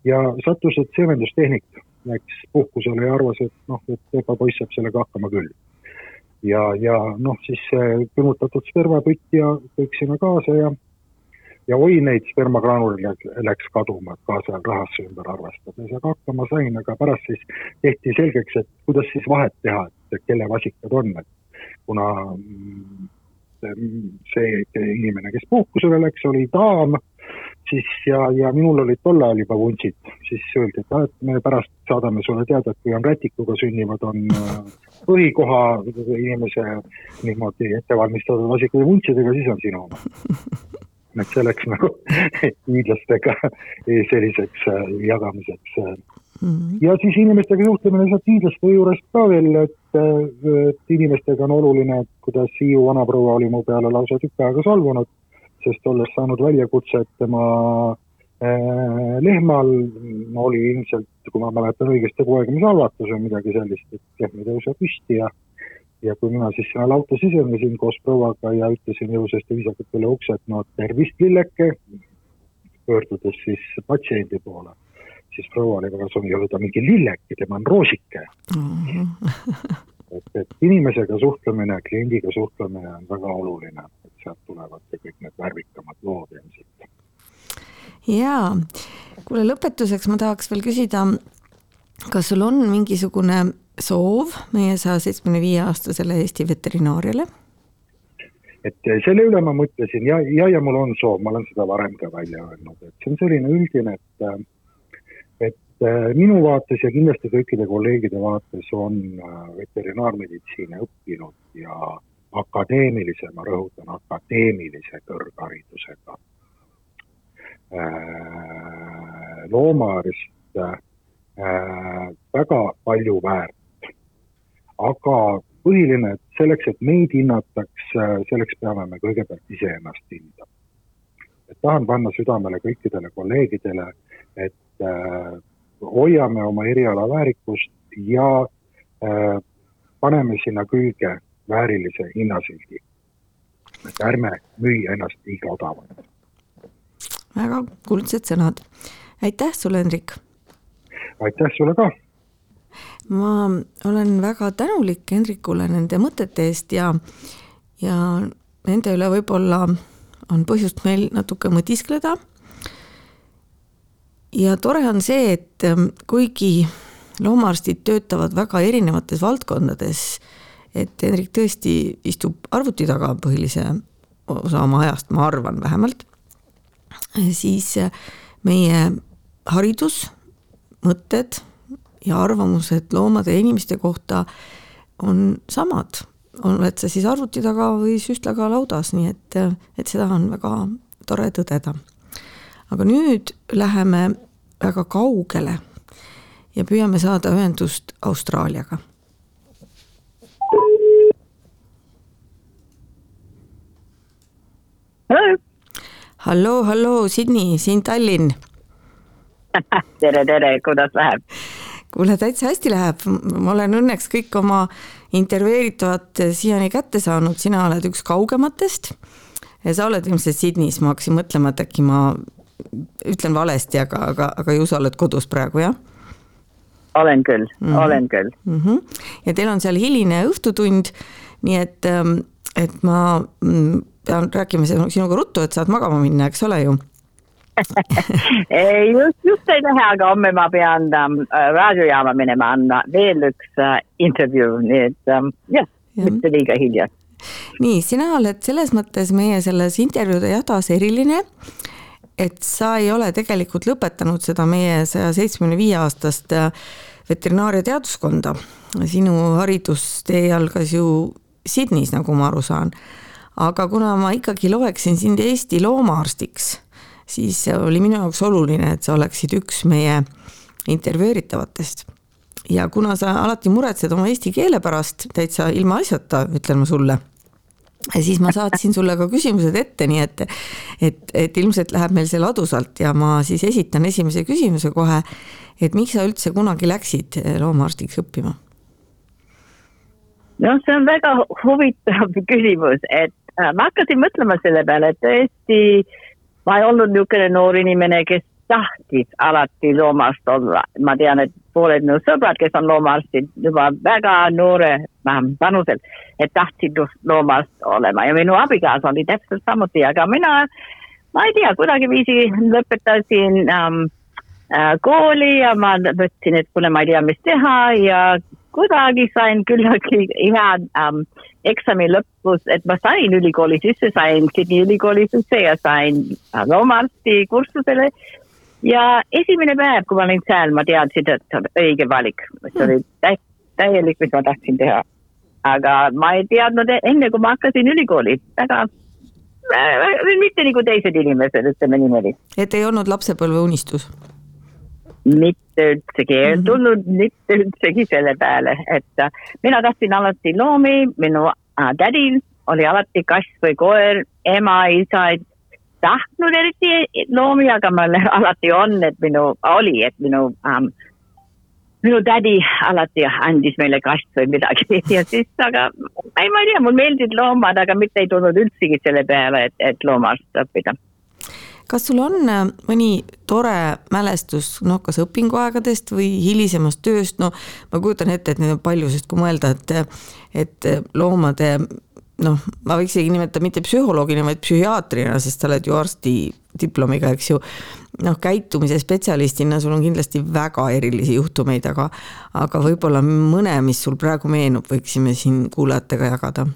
ja sattus, et seemendustehnik läks puhkusele ja arvas, et noh, et Pepa poiss saab sellega hakkama küll ja, ja noh, siis külmutatud spermapütt ja kõik sinna kaasa ja ja oi, neid spermagraanuleid läks kaduma, et kaasa rahasse ümber arvestades, aga hakkama sain, aga pärast siis tehti selgeks, et kuidas siis vahet teha, et kelle vasikad on, et kuna mm, see inimene, kes puhkusele läks, oli daam, siis ja, ja minul olid tol ajal juba vuntsid, siis öeldi, et ah, et me pärast saadame sulle teada, et kui on rätikuga sünnivad, on äh, põhikoha inimese niimoodi ettevalmistatud vasikud ja vuntsidega, siis on sinu oma. *laughs* et see läks nagu *laughs* hiidlastega selliseks äh, jagamiseks. Äh. Mhm. ja siis inimestega suhtlemine sealt hiidlaste juurest ka veel, et, et inimestega on oluline, et kuidas Hiiu vanaproua oli mu peale lausa tükk aega solvunud sest olles saanud väljakutset tema äh, lehmal oli ilmselt, kui ma mäletan õigesti, poegimishalvatus või midagi sellist, et lehm ei tõuse püsti ja ja kui mina siis sinna lauta sisenesin koos prouaga ja ütlesin jõusasti viisakalt üle ukse, et no tervist, lilleke, pöördudes siis patsiendi poole, siis proua oli väga soov, ei ole ta mingi lilleke, tema on roosike mm. -hmm. et, et inimesega suhtlemine, kliendiga suhtlemine on väga oluline sealt tulevad ka kõik need värvikamad lood ilmselt. jaa, kuule lõpetuseks ma tahaks veel küsida, kas sul on mingisugune soov meie saja seitsmekümne viie aastasele Eesti veterinaariale? et selle üle ma mõtlesin ja, ja, ja mul on soov, ma olen seda varem ka välja öelnud, et see on selline üldine, et et minu vaates ja kindlasti kõikide kolleegide vaates on veterinaarmeditsiini õppinud ja akadeemilise, ma rõhutan, akadeemilise kõrgharidusega loomaarst väga palju väärt. aga põhiline, et selleks, et meid hinnataks, äh, selleks peame me kõigepealt iseennast hindama. et tahan panna südamele kõikidele kolleegidele, et äh, hoiame oma eriala väärikust ja äh, paneme sinna külge väärilise hinnasildi. et ärme müü ennast liiga odavalt. väga kuldsed sõnad. aitäh sulle, Hendrik! Aitäh sulle ka! ma olen väga tänulik Hendrikule nende mõtete eest ja, ja nende üle võib-olla on põhjust meil natuke mõtiskleda. ja tore on see, et kuigi loomaarstid töötavad väga erinevates valdkondades et Hendrik tõesti istub arvuti taga põhilise osa oma ajast, ma arvan vähemalt, siis meie haridus, mõtted ja arvamused loomade ja inimeste kohta on samad, oled sa siis arvuti taga või süstlaga laudas, nii et, et seda on väga tore tõdeda. aga nüüd läheme väga kaugele ja püüame saada ühendust Austraaliaga. Halloo, halloo, Sydney, siin Tallinn *laughs* tere, tere, kuidas läheb? kuule, täitsa hästi läheb, ma olen õnneks kõik oma intervjueeritavad siiani kätte saanud, sina oled üks kaugematest. ja sa oled ilmselt Sydneys, ma hakkasin mõtlema, et äkki ma ütlen valesti, aga, aga, aga ju sa oled kodus praegu, jah? olen küll mm, -hmm. olen küll mm. -hmm. ja teil on seal hiline õhtutund, nii et, ähm, et ma mm, pean rääkima sinuga ruttu, et saad magama minna, eks ole ju just, just ei lähe, aga homme ma pean ähm, raadiojaama minema andma veel üks äh, intervjuu, nii et ähm, jah ja., mitte liiga hilja. nii, sina oled selles mõttes meie selles intervjuude jadas eriline, et sa ei ole tegelikult lõpetanud seda meie saja seitsmekümne viie aastast äh, veterinaaria teaduskonda. sinu haridustee algas ju Sydneys, nagu ma aru saan aga kuna ma ikkagi loeksin sind Eesti loomaarstiks, siis oli minu jaoks oluline, et sa oleksid üks meie intervjueeritavatest. ja kuna sa alati muretsed oma eesti keele pärast täitsa ilmaasjata, ütlen ma sulle, siis ma saatsin sulle ka küsimused ette, nii et, et, et ilmselt läheb meil see ladusalt ja ma siis esitan esimese küsimuse kohe. et miks sa üldse kunagi läksid loomaarstiks õppima? noh, see on väga huvitav küsimus, et äh, ma hakkasin mõtlema selle peale, et tõesti ma ei olnud niisugune noor inimene, kes tahtis alati loomaarst olla. ma tean, et pooled minu sõbrad, kes on loomaarstid juba väga noore vanusel, et tahtsid loomaarst olema ja minu abikaasa oli täpselt samuti, aga mina, ma ei tea, kuidagiviisi lõpetasin ähm, äh, kooli ja ma mõtlesin, et kuule, ma ei tea, mis teha ja kuidagi sain küllaltki hea ähm, eksami lõpus, et ma sain ülikooli sisse, sain Sydney ülikooli sisse ja sain äh, loomaarsti kursusele ja esimene päev, kui ma olin seal, ma teadsin, et see on õige valik, see oli tä täielik, mis ma tahtsin teha. aga ma ei teadnud enne, kui ma hakkasin ülikooli, väga mitte nagu teised inimesed, ütleme niimoodi. et ei olnud lapsepõlve unistus? Mitte üldsegi, ei mm -hmm. tulnud mitte üldsegi selle peale, et äh, mina tahtsin alati loomi, minu äh, tädil oli alati kass või koer, ema, isa ei tahtnud eriti loomi, aga mul *laughs* alati on, et minu, oli, et minu ähm, minu tädi alati andis meile kast või midagi. *laughs* Ja siis, aga ei, ma ei tea, mulle meeldivad loomad, aga mitte ei tulnud üldsegi selle peale, et, et loomaarst õppida kas sul on äh, mõni tore mälestus, noh, kas õpinguaegadest või hilisemast tööst, no ma kujutan ette, et neid on palju, sest kui mõelda, et, et loomade noh, ma võiks isegi nimetada mitte psühholoogina, vaid psühhiaatrina, sest sa oled ju arsti diplomiga, eks ju. noh, käitumise spetsialistina sul on kindlasti väga erilisi juhtumeid, aga, aga võib-olla mõne, mis sul praegu meenub, võiksime siin kuulajatega jagada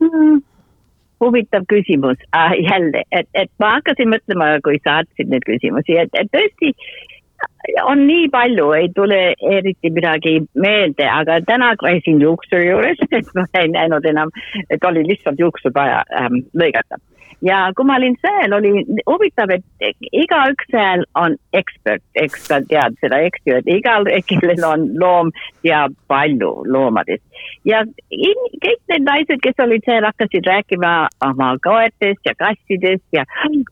mm huvitav küsimus. Äh, jälle, et, et ma hakkasin mõtlema, kui saatsid neid küsimusi, et, et tõesti on nii palju, ei tule eriti midagi meelde, aga täna käisin juuksuri juures, *laughs* et ma ei näinud enam, et oli lihtsalt juuksur vaja ähm, lõigata ja kui ma olin seal, oli huvitav, et igaüks seal on ekspert, eks sa tead seda, eks ju, et igal, kellel on loom, teab palju loomadest. ja in, kõik need naised, kes olid seal, hakkasid rääkima oma koertest ja kassidest ja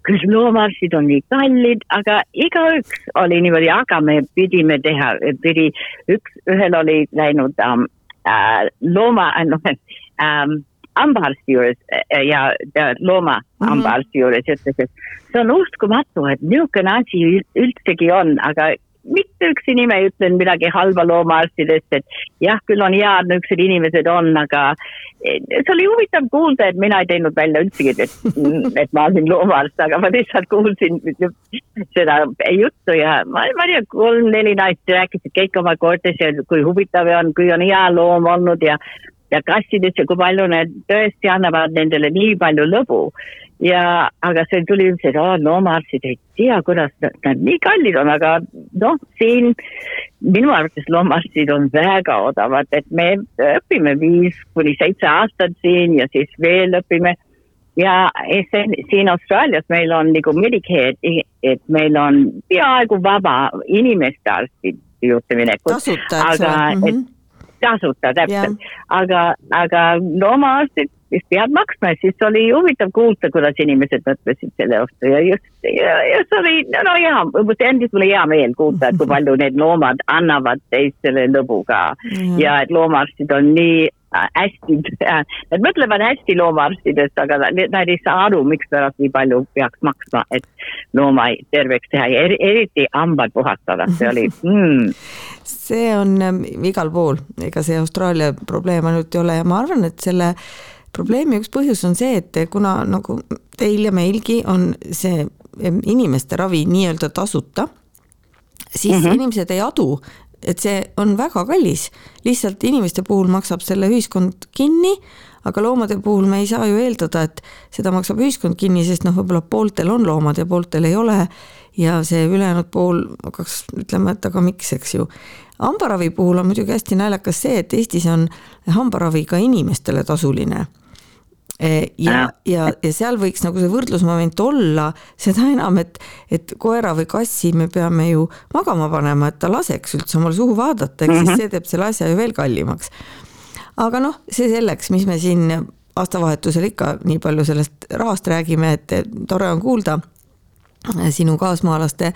küll loomaarstid on nii kallid, aga igaüks oli niimoodi, aga me pidime teha, pidi, üks, ühel oli läinud um, äh, looma, noh ähm, hambaarsti juures eh, ja, ja loomahambaarsti mm -hmm. juures ütles, et see on uskumatu, et niisugune asi üldsegi on, aga mitte ükski nime ei ütle midagi halba loomaarstidest, et jah, küll on head niisugused inimesed on, aga eh, see oli huvitav kuulda, et mina ei teinud välja üldsegi, et, et ma olin loomaarst, aga ma lihtsalt kuulsin seda juttu ja ma, ma ei tea, kolm-neli naist rääkisid kõik oma koertes ja kui huvitav on, kui on hea loom olnud ja ja kassidesse, kui palju need tõesti annavad nendele nii palju lõbu. ja, aga see tuli üldse, et aa, loomaarstid ei tea, kuidas nad nii kallid on, aga noh, siin minu arvates loomaarstid on väga odavad, et me õpime viis kuni seitse aastat siin ja siis veel õpime ja siin Austraalias meil on nagu Medicare, et meil on peaaegu vaba inimeste arstid juurde minekut. tasuta, eks ole tasuta täpselt, aga, aga loomaarstid vist pead maksma siis oli huvitav kuulda, kuidas inimesed mõtlesid selle vastu. Ja just, see oli, no hea, see andis mulle hea meel kuulda, et kui *laughs* palju need loomad annavad teistele lõbu ka. Ja et loomaarstid on nii hästi, nad mõtlevad hästi loomaarstidest, aga nad ei saa aru, mikspärast nii palju peaks maksma, et looma terveks teha ja eriti hambad puhastada, see oli *laughs* mm. see on ähm, igal pool, ega see Austraalia probleem ainult ei ole ja ma arvan, et selle probleemi üks põhjus on see, et kuna nagu teil ja meilgi on see inimeste ravi nii-öelda tasuta, siis mm -hmm. inimesed ei adu, et see on väga kallis. lihtsalt inimeste puhul maksab selle ühiskond kinni, aga loomade puhul me ei saa ju eeldada, et seda maksab ühiskond kinni, sest noh, võib-olla pooltel on loomad ja pooltel ei ole. ja see ülejäänud pool hakkaks ütlema, et aga miks, eks ju hambaravi puhul on muidugi hästi naljakas see, et Eestis on hambaravi ka inimestele tasuline ja, ja, ja seal võiks nagu see võrdlusmoment olla, seda enam, et, et koera või kassi me peame ju magama panema, et ta laseks üldse omal suhu vaadata, ehk siis mhm. see teeb selle asja ju veel kallimaks. aga noh, see selleks, mis me siin aastavahetusel ikka nii palju sellest rahast räägime, et tore on kuulda sinu kaasmaalaste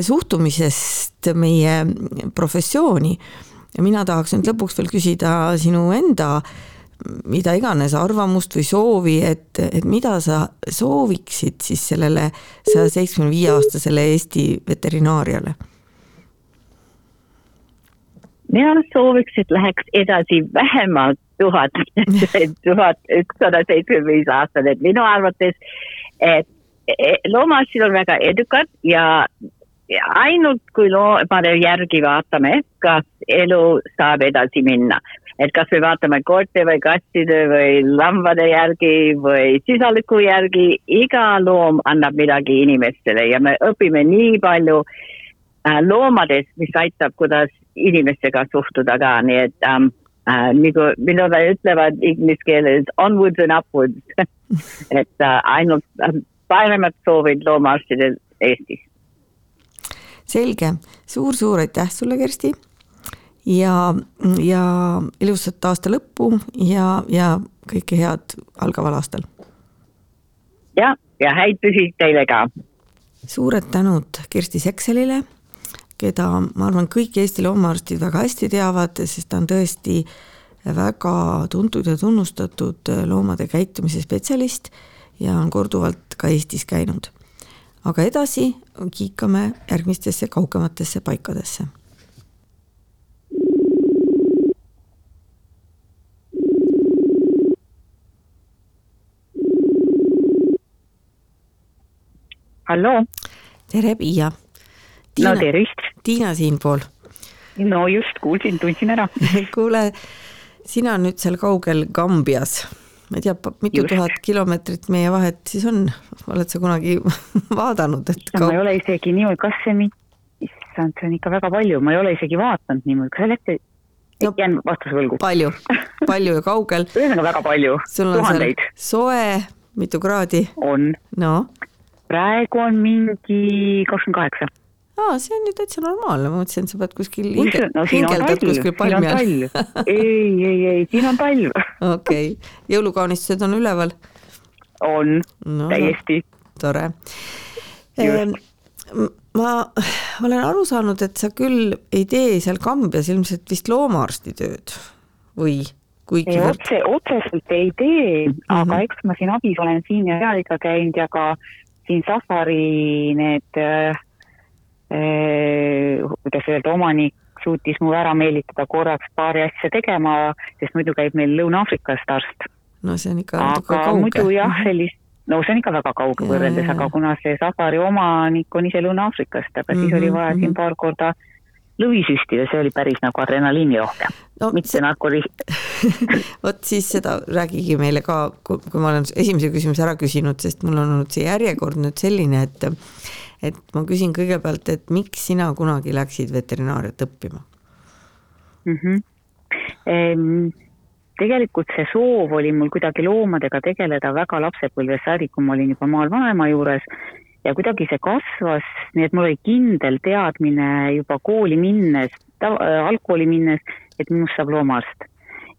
suhtumisest meie professiooni. ja mina tahaks nüüd lõpuks veel küsida sinu enda mida iganes arvamust või soovi, et, et mida sa sooviksid siis sellele saja seitsmekümne viie aastasele Eesti veterinaariale? mina sooviks, et läheks edasi vähemalt tuhat, *laughs* tuhat ükssada seitsekümmend viis aastat, et minu arvates, et loomaarstid on väga edukad ja, ja ainult kui loomade järgi vaatame, kas elu saab edasi minna et kas me vaatame koerte või kasside või lambade järgi või sisaliku järgi, iga loom annab midagi inimestele ja me õpime nii palju äh, loomadest, mis aitab, kuidas inimestega suhtuda ka, nii et ähm, äh, nagu, mida nad ütlevad inglise keeles onwards and upwards. *laughs* Et äh, ainult äh, paremad soovid loomaarstidel Eestis. selge. Suur,, suur-suur aitäh sulle, Kersti ja, ja ilusat aasta lõppu ja, ja kõike head algaval aastal. ja, ja häid pühi teile ka. suured tänud Kersti Sekselile, keda ma arvan, kõik Eesti loomaarstid väga hästi teavad, sest ta on tõesti väga tuntud ja tunnustatud loomade käitumise spetsialist ja on korduvalt ka Eestis käinud. aga edasi kiikame järgmistesse kaugematesse paikadesse halloo. tere, Piia. no tervist. Tiina siinpool. no just, kuulsin, tundsin ära *laughs* kuule, sina nüüd seal kaugel Kambias, ma ei tea, mitu just. tuhat kilomeetrit meie vahet siis on, oled sa kunagi *laughs* vaadanud, et no, ma ei ole isegi niimoodi, kas see mi-, issand, see on ikka väga palju, ma ei ole isegi vaadanud niimoodi, kas sa oled no, jään vastuse võlgu. palju, palju ja kaugel *laughs* ühesõnaga väga palju, tuhandeid. soe, mitu kraadi? on. noh praegu on mingi kakskümmend kaheksa. aa, see on ju täitsa normaalne, ma mõtlesin, et sa pead kuskil hinge, no, hingeldad kuskil palmi all. ei, ei, ei, siin on talv. *laughs* okei okay., jõulukaunistused on üleval? on no,, täiesti. tore. Ehm, ma olen aru saanud, et sa küll ei tee seal Kambjas ilmselt vist loomaarsti tööd või? kuigi otse, otseselt ei tee mm, -hmm. aga eks ma siin abis olen siin ja seal ikka käinud ja ka siin safari need äh,, äh, kuidas öelda, omanik suutis mu ära meelitada korraks paari asja tegema, sest muidu käib meil Lõuna-Aafrikast arst. no see on ikka natuke kauge. muidu jah, mhm. sellist, no see on ikka väga kauge võrreldes, aga kuna see safari omanik on ise Lõuna-Aafrikast, aga mm -hmm, siis oli mhm, vaja mm -hmm. siin paar korda lõvi süstida, see oli päris nagu adrenaliinirohke no,, mitte see... narkoli- *laughs* vot siis seda räägigi meile ka, kui ma olen esimese küsimuse ära küsinud, sest mul on olnud see järjekord nüüd selline, et et ma küsin kõigepealt, et miks sina kunagi läksid veterinaariat õppima mm? -hmm. Ehm, tegelikult see soov oli mul kuidagi loomadega tegeleda väga lapsepõlvest saadik, kui ma olin juba maal vanaema juures ja kuidagi see kasvas, nii et mul oli kindel teadmine juba kooli minnes, äh, algkooli minnes, et minust saab loomaarst.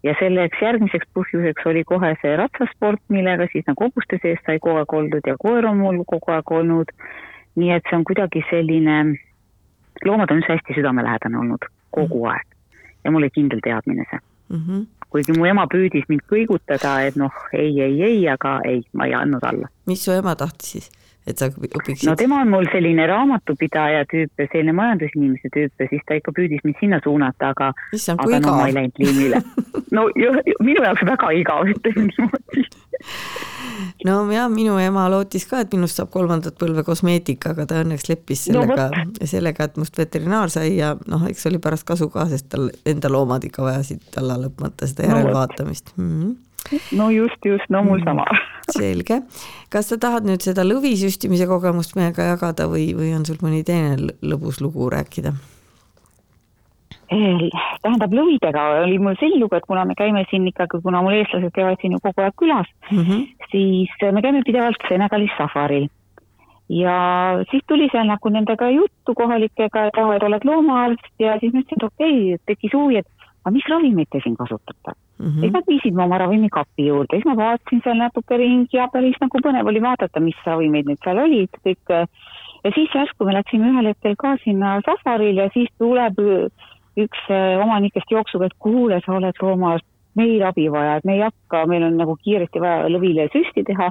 ja selleks järgmiseks põhjuseks oli kohe see ratsasport, millega siis nagu hobuste sees sai kogu aeg oldud ja koer on mul kogu aeg olnud. nii et see on kuidagi selline, loomad on üldse hästi südamelähedane olnud kogu mhm. aeg ja mul oli kindel teadmine see mm. -hmm kuigi mu ema püüdis mind kõigutada, et noh, ei, ei, ei, aga ei, ma ei andnud alla. mis su ema tahtis siis? Et sa õpiksid? no tema on mul selline raamatupidaja tüüp ja selline majandusinimese tüüp ja siis ta ikka püüdis mind sinna suunata, aga, aga no ma ei läinud liinile. *laughs* no minu jaoks väga igav, ütleme niimoodi no ja minu ema lootis ka, et minust saab kolmandat põlve kosmeetika, aga ta õnneks leppis sellega no,, sellega, et must veterinaar sai ja noh, eks oli pärast kasu ka, sest tal enda loomad ikka vajasid alla lõpmata seda järelvaatamist no, mm. -hmm no just, just, no mul sama *laughs* selge. kas sa tahad nüüd seda lõvisüstimise kogemust meiega jagada või, või on sul mõni teine lõbus lugu rääkida? tähendab, lõvidega oli mul selline lugu, et kuna me käime siin ikkagi, kuna mul eestlased käivad siin ju kogu aeg külas mm, -hmm. siis me käime pidevalt Senegalis safaril. ja siis tuli seal nagu nendega juttu kohalikega, et oled loomaarst ja siis ma ütlesin, et okei okay,, tekkis huvi, et aga mis ravimeid te siin kasutate mm? -hmm. siis nad viisid mu oma ravimikapi juurde, siis ma vaatasin seal natuke ringi ja päris nagu põnev oli vaadata, mis ravimeid nüüd seal olid, kõik. ja siis järsku me läksime ühel hetkel ka sinna safaril ja siis tuleb üks äh, omanikest jooksuga, et kuule, sa oled loomaarst, meil abi vaja, et me ei hakka, meil on nagu kiiresti vaja lõvile süsti teha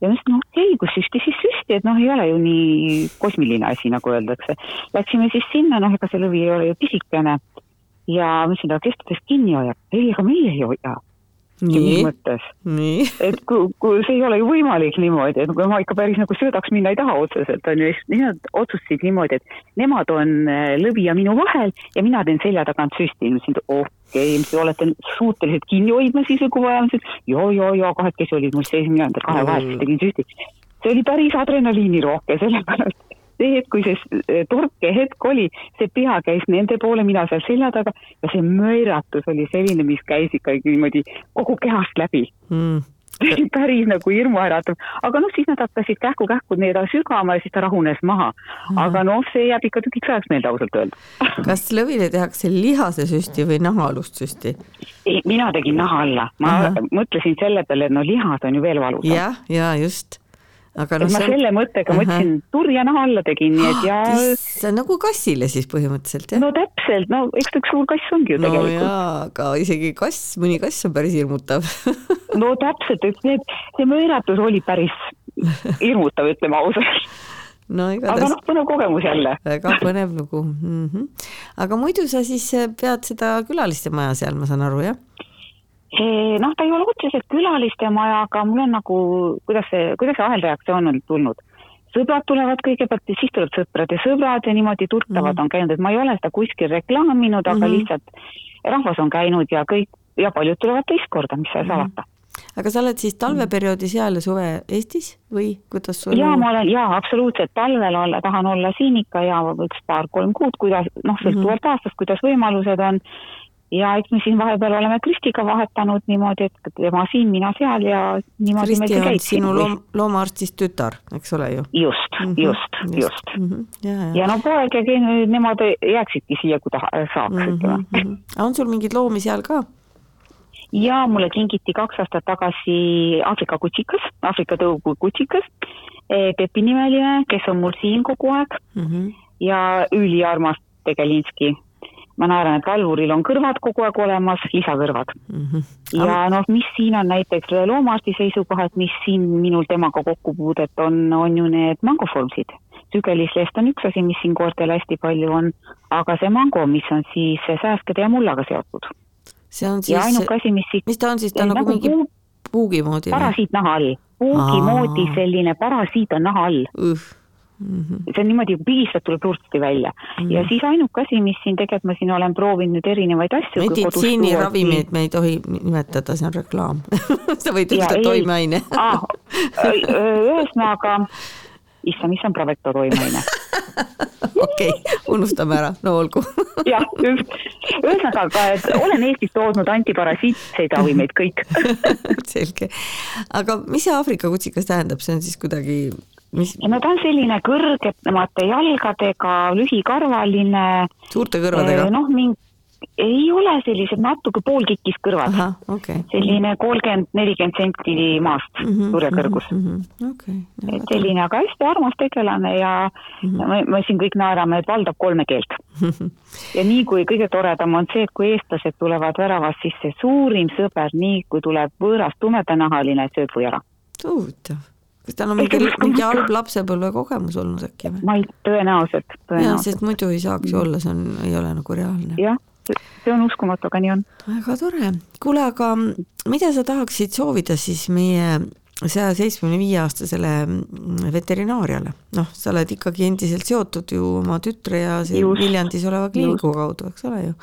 ja ma ütlesin, no okei okay,, kui süsti, siis süsti, et noh, ei ole ju nii kosmiline asi, nagu öeldakse. Läksime siis sinna, noh, ega see lõvi ei ole ju pisikene ja ma ütlesin, aga kes ta teist kinni hoiab? ei, ega meie ei hoia. mis nii, mõttes? et kui, kui see ei ole ju võimalik niimoodi, et kui ma ikka päris nagu söödaks minna ei taha otseselt, on ju, siis nad otsustasid niimoodi, et nemad on äh, lõvi ja minu vahel ja mina teen selja tagant süsti. ma ütlesin, et okei okay,, olete suutelised kinni hoidma siis kui vaja on, ja, ja, ja kahekesi olid mul sees, mina nende kahe vahel siis tegin süsti. see oli päris adrenaliinirohke, sellepärast see hetk, kui see s- torkehetk oli, see pea käis nende poole, mina seal selja taga ja see möiratus oli selline, mis käis ikkagi niimoodi kogu kehast läbi mm. päris nagu hirmuäratav, aga noh, siis nad hakkasid kähku-kähku nii edasi sügama ja siis ta rahunes maha. aga noh, see jääb ikka tükiks ajaks meelde ausalt öelda. *laughs* kas lõvile tehakse lihasesüsti või nahaalust süsti? ei, mina tegin naha alla, ma Ahah. mõtlesin selle peale, et no lihas on ju veel valusam. jah, ja just. Aga noh, ma selle mõttega mõtlesin, turja naha alla tegin, nii et ja see on nagu kassile siis põhimõtteliselt jah? no täpselt, no eks ta üks suur kass ongi ju no tegelikult. aga isegi kass, mõni kass on päris hirmutav *laughs* no täpselt, et need, see mööratus oli päris hirmutav, ütleme ausalt. no aga igatahes noh, põnev kogemus jälle. väga põnev lugu mm. -hmm. aga muidu sa siis eh, pead seda külaliste maja seal, ma saan aru, jah? Noh, ta ei ole otseselt külaliste maja, aga mul on nagu, kuidas see, kuidas see ahelreaktsioon on tulnud. sõbrad tulevad kõigepealt ja siis tulevad sõprade sõbrad ja niimoodi tuttavad mm. -hmm. on käinud, et ma ei ole seda kuskil reklaaminud, aga mm. -hmm. lihtsalt rahvas on käinud ja kõik ja paljud tulevad teist korda, mis seal Mhm. salata. aga sa oled siis talveperioodi seal ja suve Eestis või kuidas sul ja ma olen ja absoluutselt talvel olla, tahan olla siin ikka ja üks paar-kolm kuud, kuidas noh, sõltuvalt Mhm. aastast, kuidas võimalused on. Ja eks me siin vahepeal oleme Kristiga vahetanud niimoodi, et tema siin, mina seal ja niimoodi meil Kristi see on käib sinu loom-, loomaarstist tütar, eks ole ju? just mm, -hmm. just, just. mm. -hmm. ja, ja. ja no poeg ja ke- nemad jääksidki siia, kui taha, saaks mm, mm ütleme. -hmm. on sul mingeid loomi seal ka? ja mulle kingiti kaks aastat tagasi Aafrika kutsikas, Aafrika tõugu kutsikas, Pepi nimeline, kes on mul siin kogu aeg mm -hmm. ja üliarmas Tegelinski. Ma naeran, et valvuril on kõrvad kogu aeg olemas, lisakõrvad. Mm -hmm. ja noh, mis siin on näiteks loomaarsti seisukohalt, mis siin minul temaga kokkupuudet on, on ju need mangoformsid. sügelislehest on üks asi, mis siin koertel hästi palju on, aga see mango, mis on siis sääskede ja mullaga seotud. see on siis siit mis ta on siis, ta on nagu mingi puu- puugi moodi parasiit naha all, puugi moodi selline parasiit on naha all, Mm -hmm. see on niimoodi pigistad, tuleb pursti välja mm. ja siis ainuke asi, mis siin tegelikult ma siin olen proovinud erinevaid asju. meditsiiniravimeid me ei tohi nimetada, see on reklaam *laughs* sa võid ütelda toimeaine ah,. ühesõnaga, issand, mis on Pravecto toimeaine? *laughs* okei, unustame ära, no olgu *laughs* jah, just. ühesõnaga, et olen Eestist toodud antiparasiitseid ravimeid kõik. selge, aga mis see Aafrika kutsikas tähendab, see on siis kuidagi, mis no ta on selline kõrgemate jalgadega, lühikarvaline. suurte kõrvadega? noh, mingi, ei ole sellised natuke poolkikis kõrvad, okei. selline kolmkümmend, nelikümmend senti maast Mhm, turjakõrgus. okei. et selline, aga hästi armas tegelane ja Mhm. me, me siin kõik naerame, et valdab kolme keelt. *laughs* ja nii kui kõige toredam on see, et kui eestlased tulevad väravast sisse, suurim sõber, nii kui tuleb võõras tumedanahaline, sööb või ära. huvitav, kas tal on mingi, mingi halb lapsepõlve kogemus olnud äkki või? ma ei, tõenäoliselt, tõenäoliselt. sest muidu ei saaks ju olla, see on, ei ole nagu reaalne. jah, see on uskumatu, aga nii on. väga tore, kuule, aga mida sa tahaksid soovida siis meie saja seitsmekümne viie aastasele mm, veterinaariale, noh, sa oled ikkagi endiselt seotud ju oma tütre ja Viljandis oleva kliiniku kaudu, eks ole ju.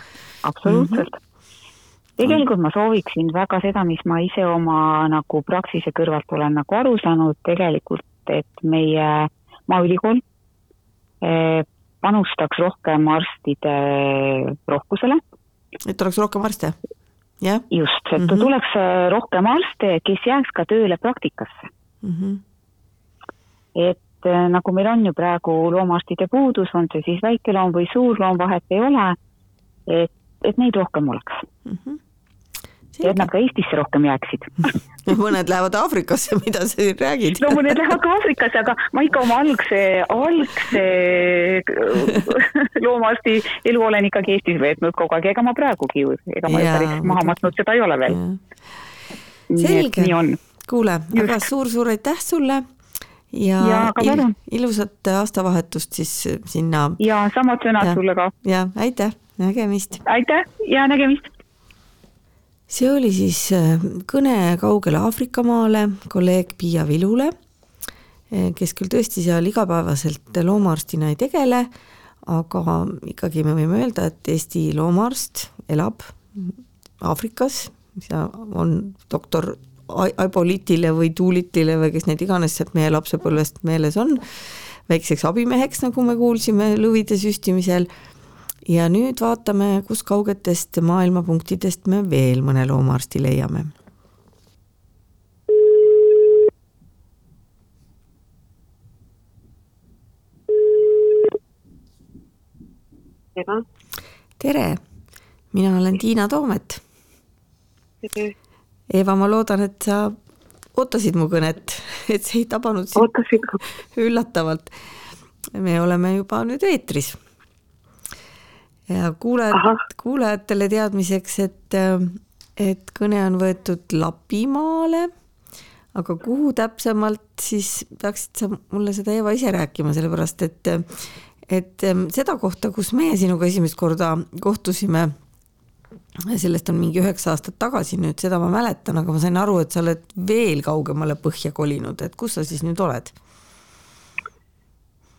absoluutselt mm. -hmm. Tegelikult ma sooviksin väga seda, mis ma ise oma nagu praksise kõrvalt olen nagu aru saanud tegelikult, et meie Maaülikool eh, panustaks rohkem arstide rohkusele, et oleks rohkem arste, jah just, et mm. -hmm. tuleks eh, rohkem arste, kes jääks ka tööle praktikasse. mm -hmm. et eh, nagu meil on ju praegu loomaarstide puudus, on see siis väikeloom või suurloom, vahet ei ole, et et neid rohkem oleks mm. -hmm. ja et nad ka Eestisse rohkem jääksid *laughs* mõned lähevad Aafrikasse, mida sa siin räägid? no mõned lähevad ka Aafrikasse, aga ma ikka oma algse, algse *laughs* loomaarsti elu olen ikkagi Eestis veetnud kogu aeg, ega ma praegugi ju, ega ma päris maha matnud seda ei ole veel. selge, kuule, aga suur-suur aitäh sulle ja, ja il, ilusat aastavahetust siis sinna. ja samad sõnad ja, sulle ka. ja aitäh, nägemist. aitäh ja nägemist. see oli siis äh, kõne kaugele Aafrikamaale kolleeg Piia Vilule, äh, kes küll tõesti seal igapäevaselt loomaarstina ei tegele, aga ikkagi me võime öelda, et Eesti loomaarst elab Aafrikas, on doktor Aibolitile või Tuulitile või kes neid iganes sealt meie lapsepõlvest meeles on, väikseks abimeheks, nagu me kuulsime lõvide süstimisel. Ja nüüd vaatame, kus kaugetest maailmapunktidest me veel mõne loomaarsti leiame. tere. tere, mina olen Tiina Toomet. Eeva, ma loodan, et sa ootasid mu kõnet, et see ei tabanud sind üllatavalt. me oleme juba nüüd eetris. Ja kuulajad, kuulajatele teadmiseks, et, et kõne on võetud Lapimaale, aga kuhu täpsemalt, siis peaksid sa mulle seda, Eeva, ise rääkima, sellepärast et et seda kohta, kus meie sinuga esimest korda kohtusime sellest on mingi üheksa aastat tagasi nüüd, seda ma mäletan, aga ma sain aru, et sa oled veel kaugemale põhja kolinud, et kus sa siis nüüd oled?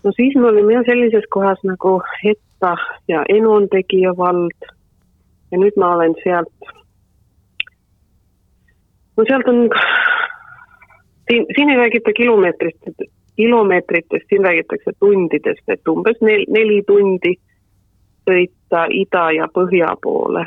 no siis me olime jah sellises kohas nagu Etta ja Enon tegija vald ja nüüd ma olen sealt, no sealt on, siin, siin ei räägita kilomeetrist, kilomeetritest, siin räägitakse tundidest, et umbes nel, neli tundi sõita ida ja põhja poole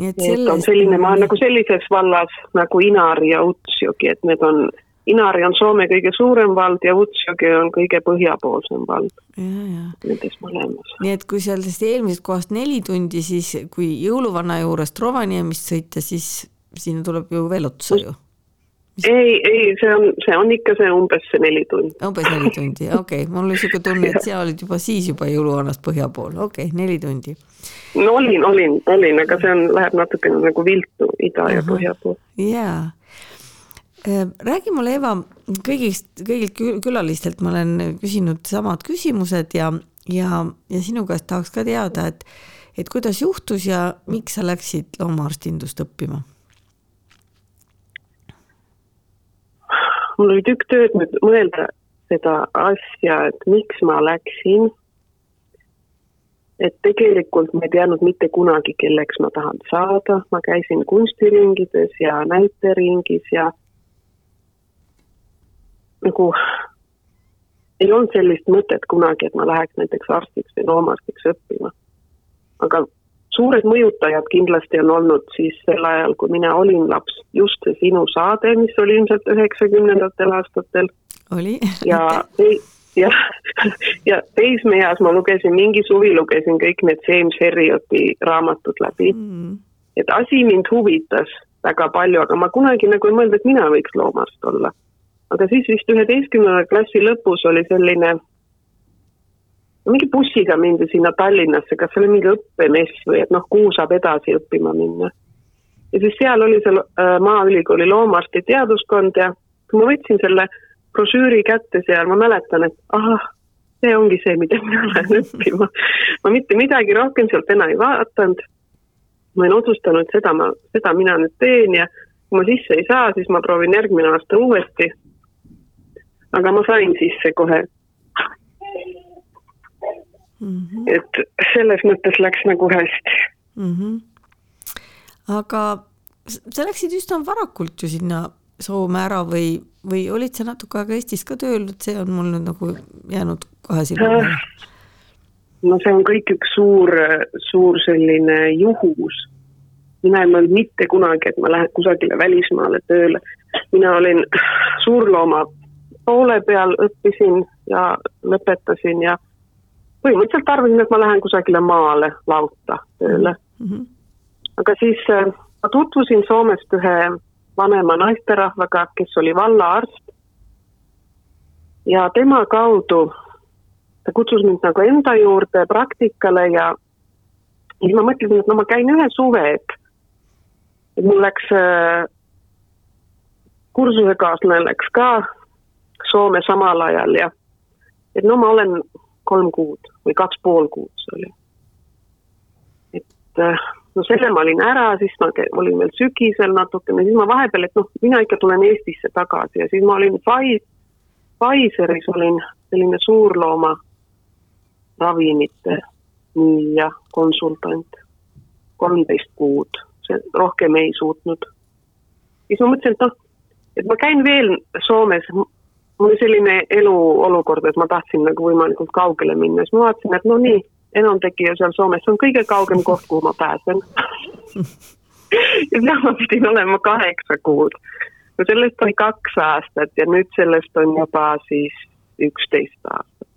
nii et selles. on selline, ma olen nagu sellises vallas nagu Inari ja Utsjogi, et need on, Inari on Soome kõige suurem vald ja Utsjogi on kõige põhjapoolsem vald. Nendes mõlemas. nii et kui seal sellest eelmisest kohast neli tundi, siis kui jõuluvana juurest Rovaniemist sõita, siis sinna tuleb ju veel otsa ju ei, ei, see on, see on ikka see umbes see neli tundi. umbes neli *laughs* tundi, okei okay., mul oli siuke tunne, et sina olid juba siis juba jõuluvanast põhja pool, okei okay,, neli tundi. no olin, olin, olin, aga see on, läheb natukene nagu viltu ida Aha. ja põhja pool. jaa räägi mulle, Eva, kõigist, kõigilt külalistelt ma olen küsinud samad küsimused ja, ja, ja sinu käest tahaks ka teada, et, et kuidas juhtus ja miks sa läksid loomaarstindust õppima mul oli tükk tööd nüüd mõelda seda asja, et miks ma läksin. et tegelikult ma ei teadnud mitte kunagi, kelleks ma tahan saada, ma käisin kunstiringides ja näiteringis ja nagu ei olnud sellist mõtet kunagi, et ma läheks näiteks arstiks või loomaarstiks õppima. aga suured mõjutajad kindlasti on olnud siis sel ajal, kui mina olin laps, just see sinu saade, mis oli ilmselt üheksakümnendatel aastatel. oli. ja jah, ja teismeeas ma lugesin, mingi suvi lugesin kõik need James Herrioti raamatud läbi mm.. et asi mind huvitas väga palju, aga ma kunagi nagu ei mõelnud, et mina võiks loomaarst olla. Aga siis vist üheteistkümnenda klassi lõpus oli selline mingi bussiga mindi sinna Tallinnasse, kas see oli mingi õppemess või et noh, kuhu saab edasi õppima minna. ja siis seal oli seal äh, Maaülikooli loomaarsti teaduskond ja ma võtsin selle brošüüri kätte seal, ma mäletan, et ahah, see ongi see, mida mina lähen õppima. ma mitte midagi rohkem sealt enam ei vaadanud. ma olin otsustanud, seda ma, seda mina nüüd teen ja kui ma sisse ei saa, siis ma proovin järgmine aasta uuesti. Aga ma sain sisse kohe mm. -hmm. et selles mõttes läks nagu hästi mm. -hmm. aga sa läksid üsna varakult ju sinna Soome ära või, või olid sa natuke aega Eestis ka tööl, et see on mul nüüd nagu jäänud kahe silma peale? no see on kõik üks suur, suur selline juhus. mina ei mõelnud mitte kunagi, et ma lähen kusagile välismaale tööle. mina olin suurlooma poole peal, õppisin ja lõpetasin ja põhimõtteliselt arvasin, et ma lähen kusagile maale lauta tööle mm. -hmm. aga siis äh, ma tutvusin Soomest ühe vanema naisterahvaga, kes oli vallaarst. ja tema kaudu ta kutsus mind nagu enda juurde praktikale ja siis ma mõtlesin, et no ma käin ühe suve, et, et mul läks äh, kursusekaaslane läks ka Soome samal ajal ja et no ma olen kolm kuud või kaks pool kuud see oli. et äh, no selle ma olin ära, siis ma olin veel sügisel natukene, siis ma vahepeal, et noh, mina ikka tulen Eestisse tagasi ja siis ma olin Pfi-, Pfizeris olin selline suurlooma ravimite müüja, konsultant, kolmteist kuud, see rohkem ei suutnud. siis ma mõtlesin, et noh, et ma käin veel Soomes, mul oli selline eluolukord, et ma tahtsin nagu võimalikult kaugele minna, siis ma vaatasin, et no nii, enamtegija seal Soomes, on kõige kaugem koht, kuhu ma pääsen ja seal ma pidin olema kaheksa kuud. no sellest oli kaks aastat ja nüüd sellest on juba siis üksteist aastat.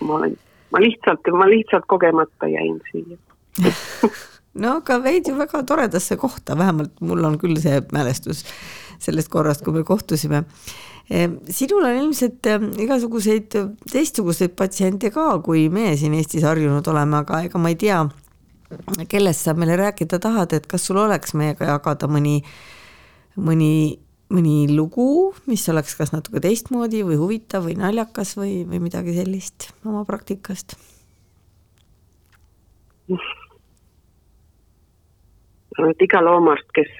ma olen, ma lihtsalt, ma lihtsalt kogemata jäin siia *laughs* no aga veid ju väga toredasse kohta, vähemalt mul on küll see mälestus sellest korrast, kui me kohtusime. Ehm, sinul on ilmselt ehm, igasuguseid teistsuguseid patsiente ka, kui meie siin Eestis harjunud oleme, aga ega ma ei tea, kellest sa meile rääkida tahad, et kas sul oleks meiega jagada mõni, mõni, mõni lugu, mis oleks kas natuke teistmoodi või huvitav või naljakas või, või midagi sellist oma praktikast? Et iga loomaarst, kes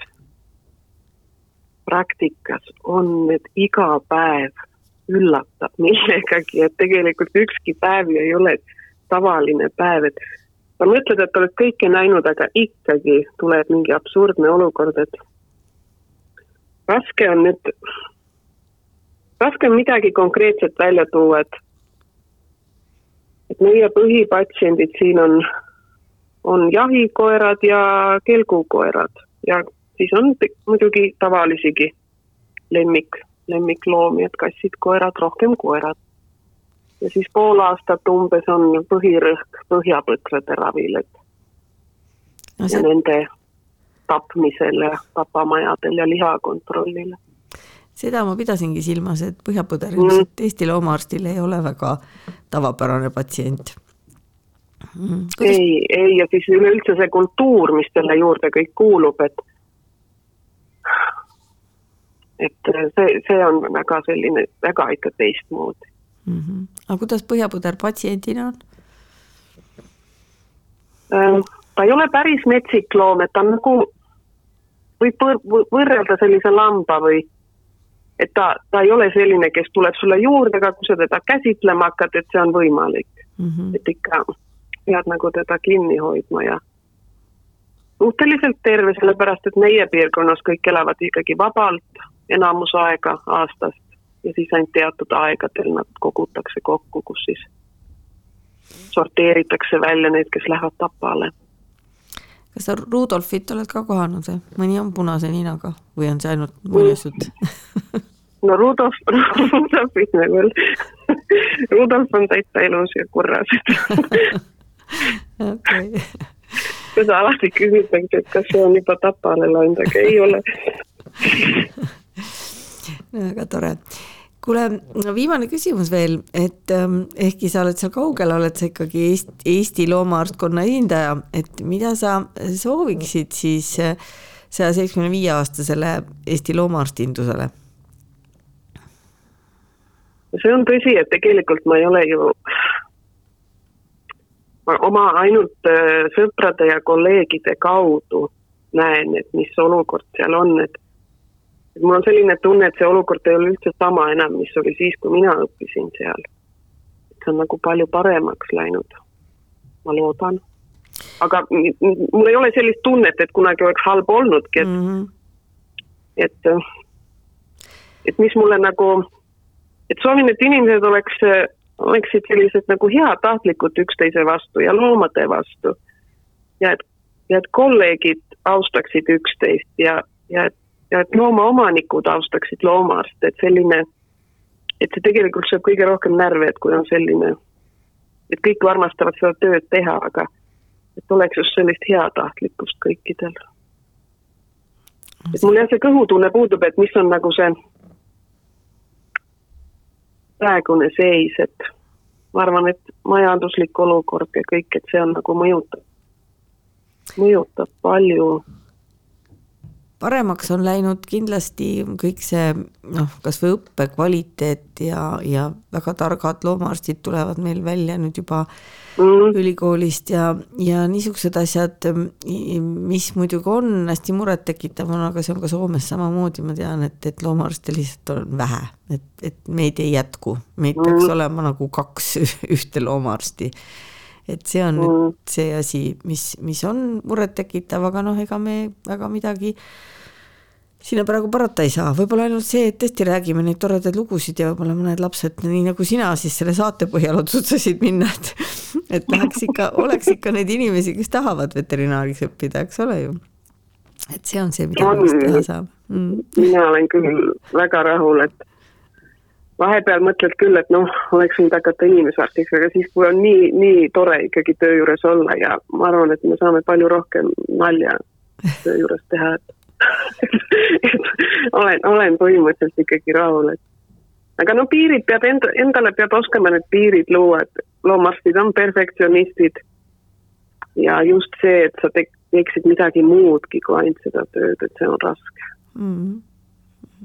praktikas on, et iga päev üllatab millegagi, et tegelikult ükski päev ju ei ole tavaline päev, et sa mõtled, et oled kõike näinud, aga ikkagi tuleb mingi absurdne olukord, et raske on nüüd, raske on midagi konkreetset välja tuua, et et meie põhipatsiendid siin on, on jahikoerad ja kelgukoerad ja siis on muidugi tavalisigi lemmik, lemmikloomi, et kassid, koerad, rohkem koerad. ja siis pool aastat umbes on põhirõhk põhjapõtrade ravil, et no see... ja nende tapmisel ja tapamajadel ja lihakontrollil. seda ma pidasingi silmas, et põhjapõder ilmselt mm. Eesti loomaarstil ei ole väga tavapärane patsient. Kuidas... ei, ei ja siis üleüldse see kultuur, mis selle juurde kõik kuulub, et et see, see on väga selline, väga ikka teistmoodi mm. -hmm. aga kuidas põhjapõder patsiendina on? Äh, ta ei ole päris metsik loom, et ta on nagu, võib võrrelda sellise lamba või et ta, ta ei ole selline, kes tuleb sulle juurde, aga kui sa teda käsitlema hakkad, et see on võimalik mm. -hmm. et ikka pead nagu teda kinni hoidma ja suhteliselt terve, sellepärast et meie piirkonnas kõik elavad ikkagi vabalt enamus aega aastast ja siis ainult teatud aegadel nad kogutakse kokku, kus siis sorteeritakse välja need, kes lähevad tapale. kas sa Rudolfit oled ka kohanud või? mõni on punase ninaga või on see ainult muinasjutt no Rudolf, *laughs* Rudolfit nagu Rudolf on täitsa ilus ja kurras *laughs* okei. Seda alati küsitakse, et kas see on juba tapale läinud, aga ei ole. Väga tore. Kuule, viimane küsimus veel, et ähm, ehkki sa oled seal kaugel, oled sa ikkagi Eesti, Eesti loomaarstkonna esindaja, et mida sa sooviksid siis äh, saja seitsmekümne viie aastasele Eesti loomaarstindusele? see on tõsi, et tegelikult ma ei ole ju oma ainult äh, sõprade ja kolleegide kaudu näen, et mis olukord seal on, et et mul on selline tunne, et see olukord ei ole üldse sama enam, mis oli siis, kui mina õppisin seal. see on nagu palju paremaks läinud, ma loodan. aga mul ei ole sellist tunnet, et kunagi oleks halb olnudki, et mm, -hmm. et, et mis mulle nagu, et soovin, et inimesed oleks oleksid sellised nagu heatahtlikud üksteise vastu ja loomade vastu. ja et, ja et kolleegid austaksid üksteist ja, ja et, ja et loomaomanikud austaksid loomaarste, et selline, et see tegelikult sööb kõige rohkem närvi, et kui on selline et kõik armastavad seda tööd teha, aga et oleks just sellist heatahtlikkust kõikidel. et mul jah, see kõhutunne puudub, et mis on nagu see praegune seis, et ma arvan, et majanduslik olukord ja kõik, et see on nagu mõjutab, mõjutab palju paremaks on läinud kindlasti kõik see noh, kasvõi õppe kvaliteet ja, ja väga targad loomaarstid tulevad meil välja nüüd juba mm. ülikoolist ja, ja niisugused asjad, mis muidugi on hästi murettekitav, on, aga see on ka Soomes samamoodi, ma tean, et, et loomaarste lihtsalt on vähe, et, et meid ei jätku, meid peaks olema nagu kaks *laughs* ühte loomaarsti et see on mm. nüüd see asi, mis, mis on murettekitav, aga noh, ega me väga midagi sinna praegu parata ei saa, võib-olla ainult see, et tõesti räägime neid toredaid lugusid ja võib-olla mõned lapsed, nii nagu sina siis selle saate põhjal otsustasid minna, et et läheks ikka, oleks ikka neid inimesi, kes tahavad veterinaariks õppida, eks ole ju. et see on see, mida on, teha saab mm.. mina olen küll väga rahul, et vahepeal mõtled küll, et noh, oleks võinud hakata inimesarstiks, aga siis, kui on nii, nii tore ikkagi töö juures olla ja ma arvan, et me saame palju rohkem nalja töö juures teha, et *laughs* et olen, olen põhimõtteliselt ikkagi rahul, et aga no piirid peab enda, endale peab oskama need piirid luua, et loomaarstid on perfektsionistid. ja just see, et sa teeksid midagi muudki kui ainult seda tööd, et see on raske mm. -hmm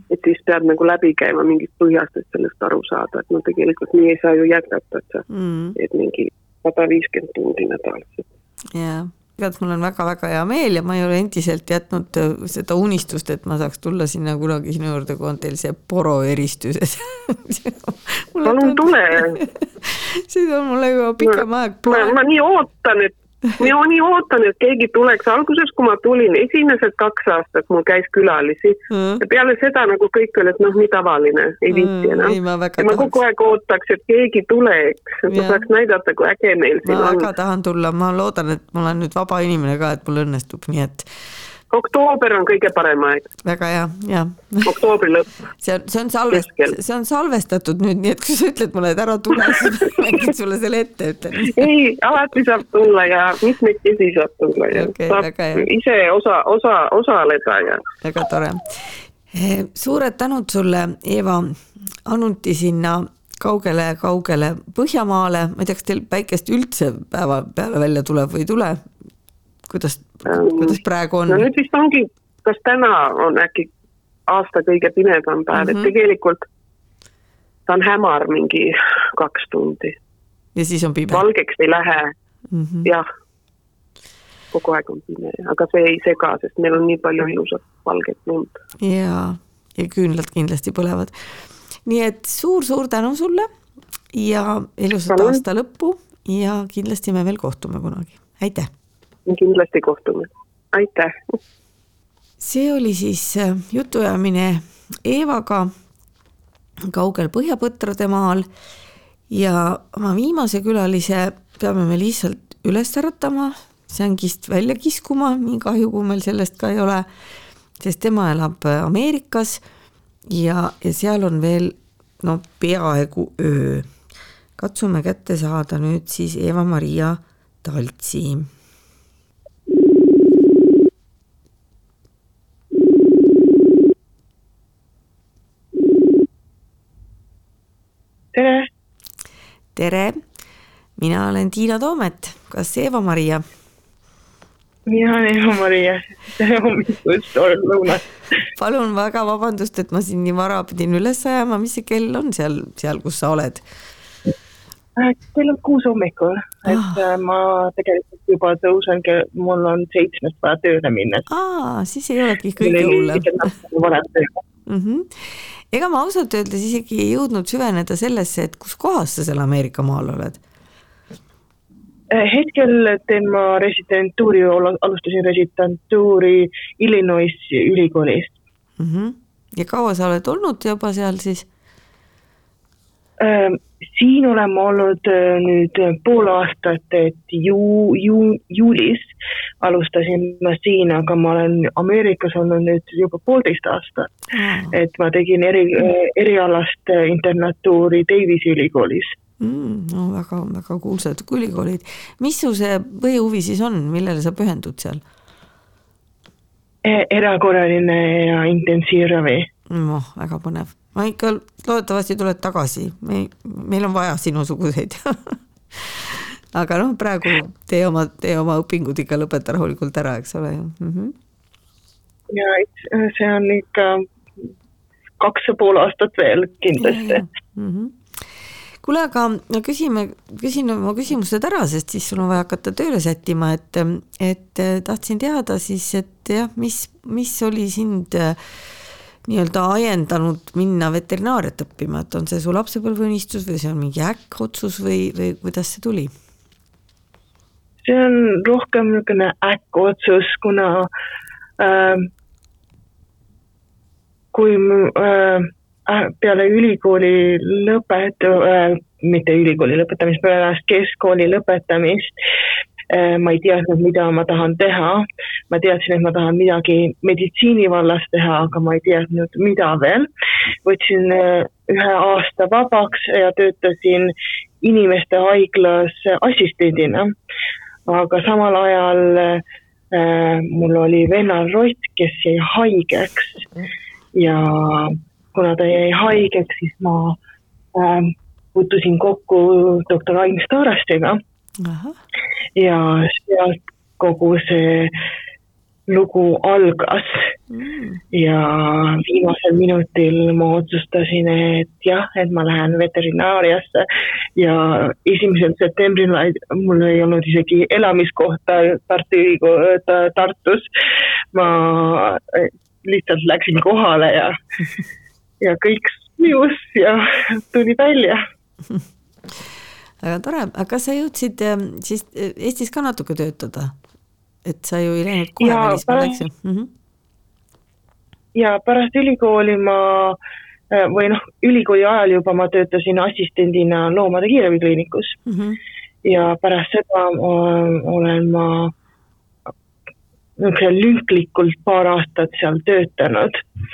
et siis peab nagu läbi käima mingist põhjast, et sellest aru saada, et no tegelikult nii ei saa ju jätkata, et sa mm. teed mingi sada viiskümmend tundi nädalas. jaa, igatahes mul on väga-väga hea meel ja ma ei ole endiselt jätnud äh, seda unistust, et ma saaks tulla sinna kunagi sinu juurde, kui on teil see poroeristus *laughs* palun tule *laughs* see on mulle juba pikem aeg. ma, ma nii ootan, et mina *laughs* nii ootan, et keegi tuleks, alguses, kui ma tulin, esimesed kaks aastat mul käis külalisi. Mm. ja peale seda nagu kõik olid, noh, nii tavaline, ei viitsi enam. mm,. ma, ja ma kogu aeg ootaks, et keegi tuleks, et ma saaks näidata, kui äge meil siin on. ma väga tahan tulla, ma loodan, et ma olen nüüd vaba inimene ka, et mul õnnestub, nii et oktoober on kõige parem aeg. väga hea, ja. oktoobri lõpp. see on, see on salvest-, see on salvestatud nüüd, nii et kui sa ütled mulle, et ära tule, siis ma mängin sulle selle ette, ütlen. ei, alati saab tulla ja mitmekesi saab tulla ja okay, saab ise osa, osa, osaleda ja. väga tore. Eh, suured tänud sulle, Eeva Anunti sinna kaugele-kaugele Põhjamaale, ma ei tea, kas teil päikest üldse päeva peale välja tuleb või ei tule, kuidas, kuidas praegu on? no nüüd vist ongi, kas täna on äkki aasta kõige pimedam päev mm, -hmm. et mhm. tegelikult ta on hämar mingi kaks tundi. ja siis on pime? valgeks ei lähe mm, -hmm. jah. kogu aeg on pime, aga see ei sega, sest meil on nii palju ilusat valget lund. jaa, ja küünlad kindlasti põlevad. nii et suur-suur tänu sulle ja ilusat aasta lõppu ja kindlasti me veel kohtume kunagi, aitäh! Kindlasti kohtume, aitäh. see oli siis äh, jutuajamine Eevaga kaugel Põhjapõtrade maal. Ja oma viimase külalise peame me lihtsalt üles äratama, sängist välja kiskuma, nii kahju, kui meil sellest ka ei ole, sest tema elab äh, Ameerikas. Ja, ja seal on veel no peaaegu öö. katsume kätte saada nüüd siis Eva-Maria Taltsi tere! tere, mina olen Tiina Toomet, kas Eeva-Maria? mina olen Eeva-Maria, tere hommikust, lõunast. *laughs* palun väga vabandust, et ma sind nii vara pidin üles ajama, mis see kell on seal, seal, kus sa oled? Äh, kell on kuus hommikul, et ah. Äh, ma tegelikult juba tõusen, mul on seitsmest vaja tööle minna. aa, siis ei olegi kõige hullem. Mm -hmm ega ma ausalt öeldes isegi ei jõudnud süveneda sellesse, et kus kohas sa seal Ameerika maal oled? Äh, hetkel teen ma residentuuri, alustasin residentuuri Illinois ülikoolist mm. -hmm. ja kaua sa oled olnud juba seal siis? Äh, siin olen ma olnud äh, nüüd pool aastat, et ju-, ju-, juulis alustasin ma siin, aga ma olen Ameerikas olnud nüüd juba poolteist aastat mm.. et ma tegin eri, erialast internatuuri Davisi ülikoolis mm,. no väga-väga kuulsad ülikoolid. mis su see põhihuvi siis on, millele sa pühendud seal? E-, erakorraline ja intensiivravi. noh, väga põnev. ma ikka loodetavasti tuled tagasi, me, meil on vaja sinusuguseid *laughs* aga noh, praegu tee oma, tee oma õpingud ikka lõpeta rahulikult ära, eks ole ju mm. -hmm. ja see on ikka kaks ja pool aastat veel kindlasti. Mm -hmm kuule, aga küsime, küsin oma küsimused ära, sest siis sul on vaja hakata tööle sättima, et, et tahtsin teada siis, et jah, mis, mis oli sind äh, nii-öelda ajendanud minna veterinaariat õppima, et on see su lapsepõlveunistus või see on mingi äkkotsus või, või kuidas see tuli? See on rohkem niisugune äkkotsus, kuna äh, kui äh, äh, peale ülikooli lõpet- äh,, mitte ülikooli lõpetamist, pärast keskkooli lõpetamist äh, ma ei teadnud, mida ma tahan teha. ma teadsin, et ma tahan midagi meditsiini vallas teha, aga ma ei teadnud, mida veel. võtsin äh, ühe aasta vabaks ja töötasin inimeste haiglas assistendina aga samal ajal äh, mul oli vennal Rott, kes jäi haigeks ja kuna ta jäi haigeks, siis ma äh, puutusin kokku doktor Ain Starastiga. ja sealt kogu see lugu algas mm. ja viimasel minutil ma otsustasin, et jah, et ma lähen veterinaariasse ja esimesel septembril mul ei olnud isegi elamiskohta Tartu Ülikool, Tartus. ma lihtsalt läksin kohale ja, *laughs* ja kõik sujus ja tuli välja väga tore, aga kas sa jõudsid eh, siis Eestis ka natuke töötada? Et sa ju ei läinud kohe välismaale, eks ju mm? -hmm. ja pärast ülikooli ma äh, või noh, ülikooli ajal juba ma töötasin assistendina loomade kiiravikliinikus mm. -hmm. ja pärast seda äh, olen ma niisugune lünklikult paar aastat seal töötanud mm.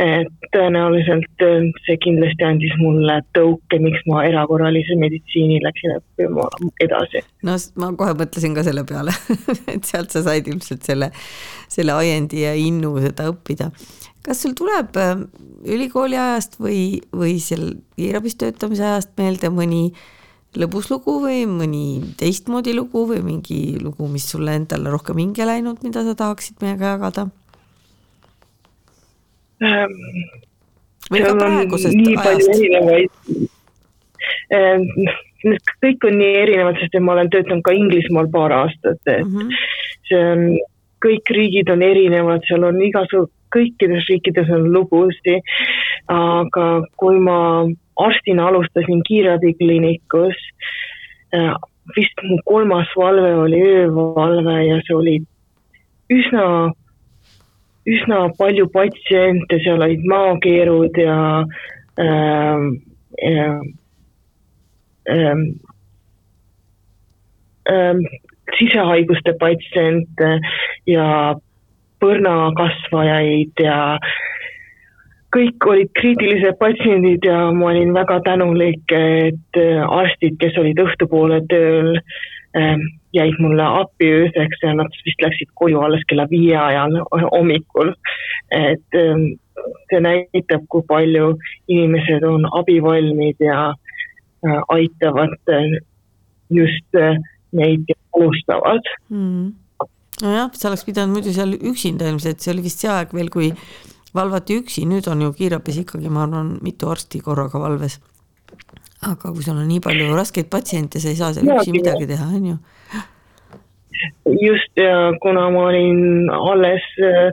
Et tõenäoliselt äh, see kindlasti andis mulle tõuke, miks ma erakorralise meditsiini läksin õppima edasi. no ma kohe mõtlesin ka selle peale *laughs* et sealt sa said ilmselt selle, selle ajendi ja innu seda õppida. kas sul tuleb äh, ülikooli ajast või, või seal kiirabis töötamise ajast meelde mõni lõbus lugu või mõni teistmoodi lugu või mingi lugu, mis sulle endale rohkem hinge läinud, mida sa tahaksid meiega jagada? Ähm,. seal on nii ajast. ähm,. kõik on nii erinevad, sest ma olen töötanud ka Inglismaal paar aastat, et mm -hmm. see on, kõik riigid on erinevad, seal on igasugu, kõikides riikides on lugusid, aga kui ma arstina alustasin kiirabikliinikus äh,, vist mu kolmas valve oli öövalve ja see oli üsna üsna palju patsiente, seal olid maakeerud ja äh, äh, äh, äh, sisehaiguste patsiente ja põrnakasvajaid ja kõik olid kriitilised patsiendid ja ma olin väga tänulik, et arstid, kes olid õhtupoole tööl äh,, jäid mulle appi ööseks ja nad vist läksid koju alles kella viie ajal hommikul. et ähm, see näitab, kui palju inimesed on abivalmid ja äh, aitavad äh, just äh, neid, kes alustavad mm.. nojah, sa oleks pidanud muidu seal üksinda ilmselt, see oli vist see aeg veel, kui valvati üksi, nüüd on ju kiirabis ikkagi, ma arvan, mitu arsti korraga valves. Aga kui sul on nii palju raskeid patsiente, sa ei saa seal üksi midagi teha, on ju just ja kuna ma olin alles äh,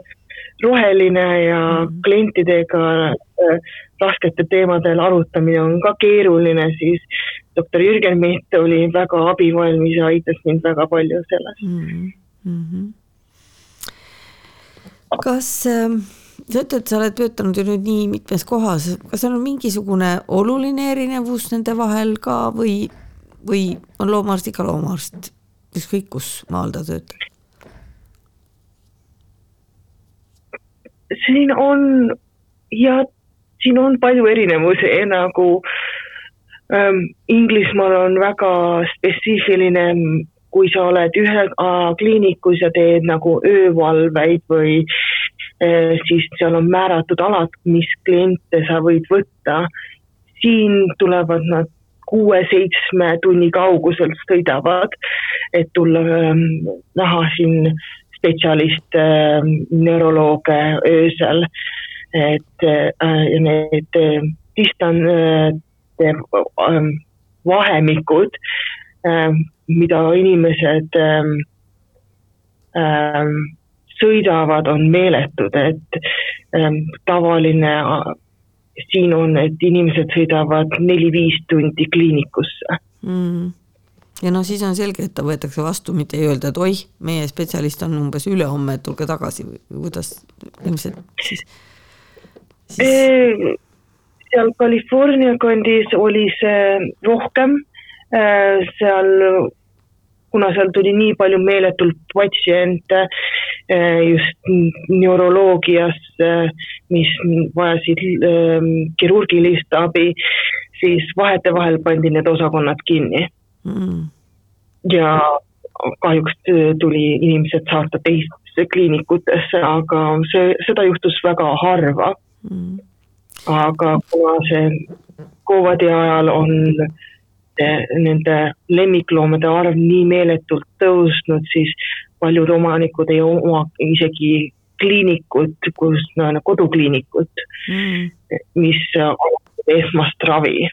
roheline ja mm. klientidega äh, rasketel teemadel arutamine on ka keeruline, siis doktor Jürgen Mitt oli väga abivalmis ja aitas mind väga palju selles mm. -hmm. kas äh, sa ütled, sa oled töötanud ju nüüd nii mitmes kohas, kas seal on mingisugune oluline erinevus nende vahel ka või, või on loomaarst ikka loomaarst? ükskõik kus maal ta töötab? siin on ja siin on palju erinevusi nagu ähm, Inglismaal on väga spetsiifiline, kui sa oled ühe äh, kliinikus ja teed nagu öövalveid või äh, siis seal on määratud alad, mis kliente sa võid võtta. siin tulevad nad kuue-seitsme tunni kauguselt sõidavad, et tulla ähm, näha siin spetsialiste äh,, neurolooge öösel. et äh, need äh, distan- äh,, vahemikud äh,, mida inimesed äh, äh, sõidavad, on meeletud, et äh, tavaline siin on, et inimesed sõidavad neli-viis tundi kliinikusse mm. ja noh, siis on selge, et ta võetakse vastu, mitte ei öelda, et oih, meie spetsialist on umbes ülehomme, et tulge tagasi või kuidas ilmselt siis, siis...? Ehm, seal California kandis oli see rohkem, ehm, seal kuna seal tuli nii palju meeletult patsiente eh, just neuroloogias, mis vajasid ehm, kirurgilist abi, siis vahetevahel pandi need osakonnad kinni. Mm.. ja kahjuks tuli inimesed saata teistesse kliinikutesse, aga see, seda juhtus väga harva. Mm.. aga kuna see Covidi ajal on nende lemmikloomade arv nii meeletult tõusnud, siis paljud omanikud ei oma isegi kliinikut, kus no, kodukliinikut mm., mis esmast ravi.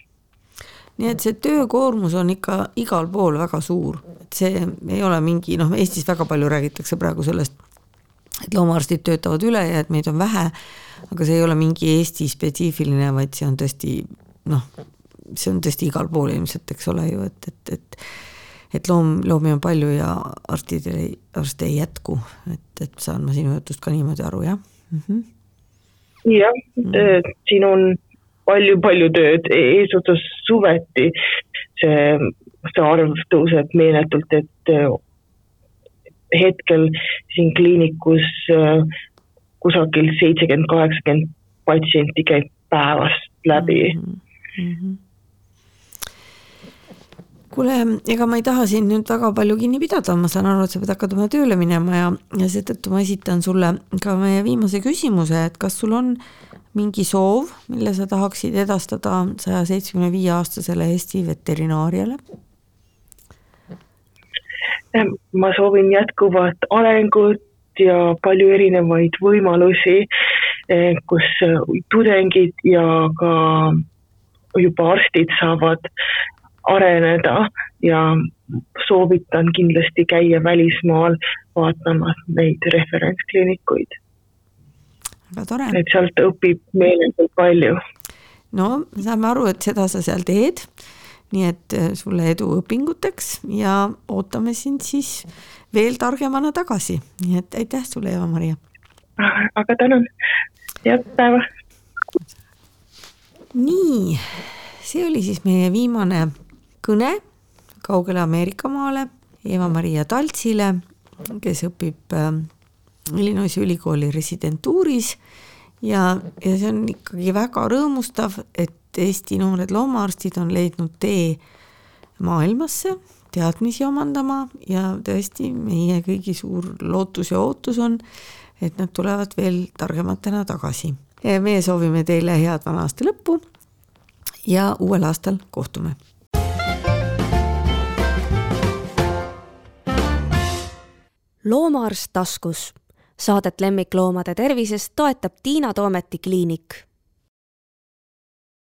nii et see töökoormus on ikka igal pool väga suur, et see ei ole mingi noh, Eestis väga palju räägitakse praegu sellest, et loomaarstid töötavad üle ja et meid on vähe, aga see ei ole mingi Eesti spetsiifiline, vaid see on tõesti noh, see on tõesti igal pool ilmselt, eks ole ju, et, et, et et loom, loomi on palju ja arstidel, arste ei jätku, et, et saan ma sinu jutust ka niimoodi aru, jah mm -hmm.? jah mm, -hmm. siin on palju-palju tööd, eesotsas suveti see, see arv tõuseb meeletult, et hetkel siin kliinikus kusagil seitsekümmend, kaheksakümmend patsienti käib päevast läbi mm. -hmm kuule, ega ma ei taha siin nüüd väga palju kinni pidada, ma saan aru, et sa pead hakkama tööle minema ja, ja seetõttu ma esitan sulle ka meie viimase küsimuse, et kas sul on mingi soov, mille sa tahaksid edastada saja seitsmekümne viie aastasele Eesti veterinaariale? ma soovin jätkuvat arengut ja palju erinevaid võimalusi, eh, kus tudengid ja ka juba arstid saavad areneda ja soovitan kindlasti käia välismaal vaatamas neid referentskliinikuid. väga tore. et sealt õpib meeletult palju. no saame aru, et seda sa seal teed. nii et äh, sulle edu õpinguteks ja ootame sind siis veel targemana tagasi, nii et aitäh sulle, Eva-Maria. aga tänan, head päeva. nii, see oli siis meie viimane kõne kaugele Ameerika maale Eva-Maria Taltsile, kes õpib äh, Illinoisi ülikooli residentuuris ja, ja see on ikkagi väga rõõmustav, et Eesti noored loomaarstid on leidnud tee maailmasse teadmisi omandama ja tõesti meie kõigi suur lootus ja ootus on, et nad tulevad veel targematena tagasi. meie soovime teile head vana aasta lõppu ja uuel aastal kohtume loomaarst taskus. Saadet lemmikloomade tervisest toetab Tiina Toometi kliinik